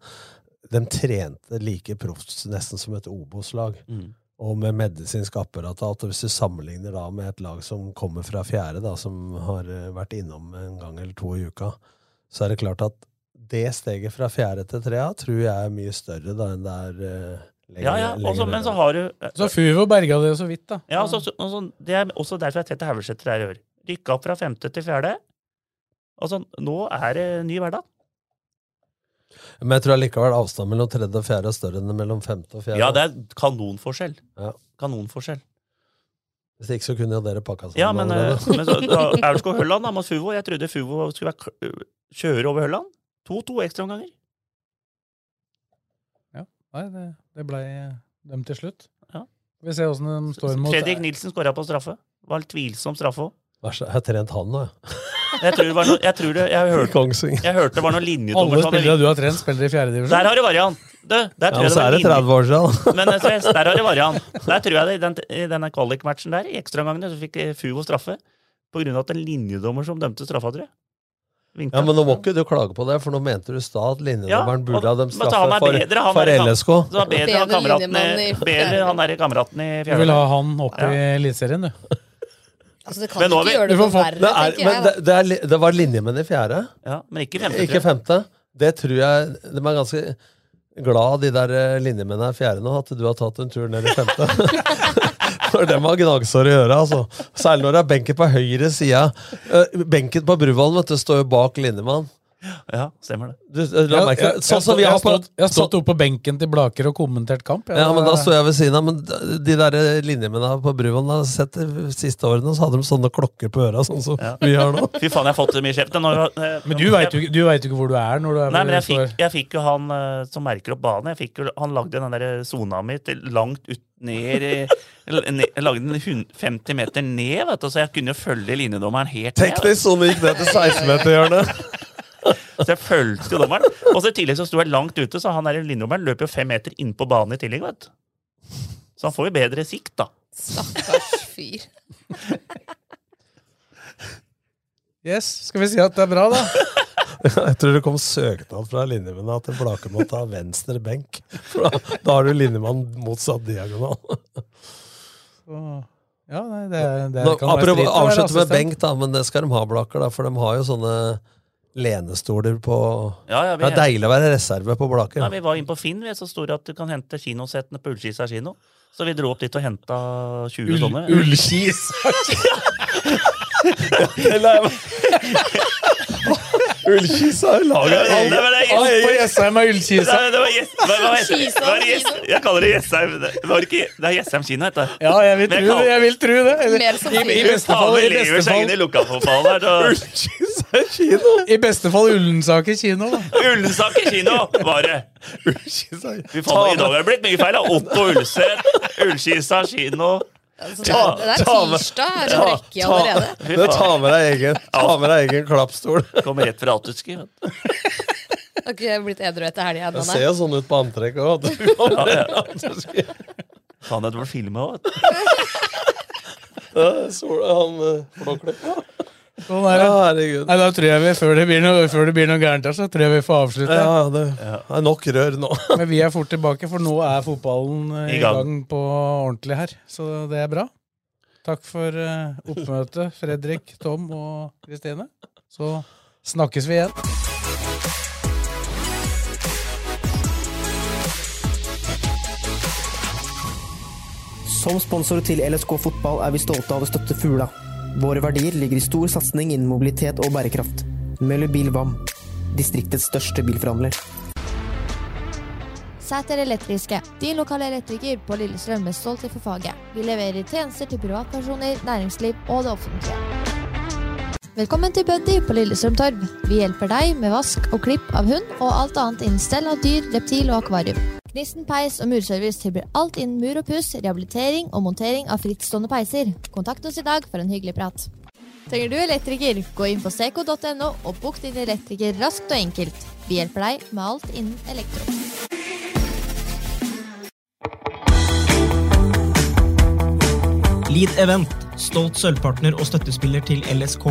S7: de trente like proft nesten som et Obos-lag.
S6: Mm.
S7: Og med medisinsk apparat. At hvis du sammenligner da med et lag som kommer fra fjerde, da, som har eh, vært innom en gang eller to i uka, så er det klart at det steget fra fjerde til trea tror jeg er mye større da enn det er uh, lenger,
S6: ja, ja, også, men så har du
S5: Så Fuvo berga det så vidt, da.
S6: Ja, også, også, Det er også derfor jeg Tete Haugesæter er i år. Rykka opp fra femte til fjerde. Altså, nå er det ny hverdag.
S7: Men jeg tror allikevel avstanden mellom tredje og fjerde er større enn mellom femte og fjerde.
S6: Ja, det er kanonforskjell.
S7: Ja.
S6: Kanonforskjell.
S7: Hvis ikke så kunne jo dere pakka sammen.
S6: Ja, men,
S7: allerede.
S6: men så, da, Aurskog-Hølland da, mot Fuvo. Jeg trodde Fuvo skulle være, kjøre over Hølland. To-to ekstraomganger.
S5: Ja, nei, det, det ble dem til slutt.
S6: Ja.
S5: Vi ser åssen de står mot
S6: Fredrik Nilsen skåra på straffe. Var litt tvilsom straffe òg.
S7: Jeg har trent han nå, <laughs> jeg.
S6: Tror det var noe, jeg, tror det, jeg, hørte, jeg hørte det var noen linjedommer
S5: Alle spillere du har trent, spiller i fjerde divisjon.
S6: Der har du variant. Du, der tror ja,
S7: så er det
S6: linje-
S7: 30 år siden. <laughs>
S6: Men eh, så der har du variant. Der tror jeg det, i, den, i denne kvalikmatchen der, i ekstraomgangene, så fikk Fugo straffe. På grunn av at en linjedommer som dømte straffa, tror jeg. Vinket.
S7: Ja, Men nå må ikke du klage på det, for nå mente du i stad at linjedommeren
S6: Ja,
S7: burde ha dem
S6: straffa
S7: for,
S6: bedre,
S7: for LSK.
S6: Så var bedre, han
S9: Bedre
S6: kameraten i, bedre han er i kameraten i
S5: Du vil ha han opp i Eliteserien, du.
S9: Altså, det kan
S6: Men
S9: ikke gjøre det noe verre,
S7: Det, er,
S9: tenker
S7: men
S9: jeg.
S7: det, det, er, det var linjemenn i fjerde,
S6: Ja, men ikke femte.
S7: ikke femte. Det tror jeg De er ganske glad, de der eh, linjemennene i fjerde nå, at du har tatt en tur ned i femte. <laughs> For dem har gnagsår å gjøre, altså. Særlig når det er benken på høyre side. Eh, Benken på Bruvollen står jo bak linjemann.
S6: Ja, stemmer det.
S7: Du, eh, la
S5: jeg, jeg,
S7: sånn som vi har
S5: stått, jeg har stått oppe på benken til Blaker og kommentert kamp. jeg.
S7: Ja, men Da sto jeg ved siden av. Men de der linjemennene på Bruvoll har sett de siste årene, så hadde de sånne klokker på øra, sånn som
S6: Ja.
S7: vi har nå.
S6: Fy faen, jeg har fått det mye kjeft. Eh,
S5: Men du veit jo, vet jo ikke hvor du er når du er
S6: Nei, men jeg fikk, jeg fikk jo han eh, som merker opp banen. Jeg fikk jo, han lagde den der sona mi til langt ut ned i- ned- Jeg lagde den 50 meter ned, vet du, så jeg kunne jo følge linjedommeren helt ned.
S7: Teknisk sone gikk ned til 16-meterhjørnet. <laughs>
S6: Så jeg fulgte jo dommeren. Og så i tillegg så sto jeg langt ute, så han der linjedommeren løper jo fem meter inn på banen i tillegg, vet du. Så han får jo bedre sikt, da.
S9: Stakkars fyr.
S5: Yes, skal vi si at det er bra, da? <laughs>
S7: Jeg tror det kom søknad fra linjemannen at Blake må ta venstre benk. For da, da har du linjemann motsatt diagonal.
S5: Så, ja, nei, det, det
S7: Nå,
S5: kan være
S7: apropos
S5: strid
S7: avslutte med benk, da, men det skal de ha, Blaker. Da, for de har jo sånne lenestoler på
S6: Ja, ja, vi-
S7: Det er deilig å være reserve på Blaker.
S6: Ja, vi var inne på Finn, vi, er så store at du kan hente kinosettene på Ullskisa kino. Så vi dro opp dit og henta 20
S5: Ull-
S6: sånne.
S5: Ullskis! <laughs>
S7: Ullkisa er laget
S5: av Jessheim er ullkisa.
S6: Jeg kaller det Jessheim. Det det er Jessheim kino, heter det.
S5: Ja, jeg vil tro det. Jeg vil tro det. I, i, beste fall, i, beste fall,
S7: Ullkisa kino!
S5: I beste fall Ullensaker kino.
S6: Ullensaker kino var det.
S7: Ullkisa
S6: Fy faen, I dag har det blitt mye feil. Otto Ulseth, Ullskisa kino.
S9: Altså, det, er, det er tirsdag, er det rekke allerede. <laughs>
S7: Ta, med deg egen, ta med deg egen klappstol. <laughs>
S6: Kommer rett fra du. <laughs>
S9: Har ikke blitt edru etter helga
S7: Det ser jo sånn ut på antrekk òg.
S6: Ja, ja. Faen, det var filma òg.
S7: Han eh, Flåklypa.
S5: Sånn er det.
S7: Ja, herregud.
S5: Nei, da tror jeg vi, før det blir noe, før det blir noe gærent her, så tror jeg vi får avslutte.
S7: Ja, det er nok rør nå. <laughs>
S5: Men vi er fort tilbake, for nå er fotballen eh,
S6: I
S5: i
S6: gang.
S5: gang på ordentlig her. Så det er bra. Takk for eh, oppmøtet, Fredrik, Tom og Kristine. Så snakkes vi igjen.
S3: Som sponsor til LSK fotball er vi stolte av å støtte Fugla. Våre verdier ligger i stor satsing innen mobilitet og bærekraft. Møller Bil Vam, distriktets største bilforhandler.
S1: Sæter Elektriske, din lokale elektriker på Lillestrøm med stolthet for faget. Vi leverer tjenester til privatpersoner, næringsliv og det offentlige. Velkommen til Buddy på Lillestrøm Torv. Vi hjelper deg med vask og klipp av hund og alt annet innen stell av dyr, reptil og akvarium. Gnisten peis og murservice tilbyr alt innen mur og puss, rehabilitering og montering av frittstående peiser. Kontakt oss i dag for en hyggelig prat. Trenger du elektriker, gå inn på ck.no og bok din elektriker raskt og enkelt. Vi hjelper deg med alt innen elektro.
S2: Lead Event, stolt sølvpartner og støttespiller til LSK.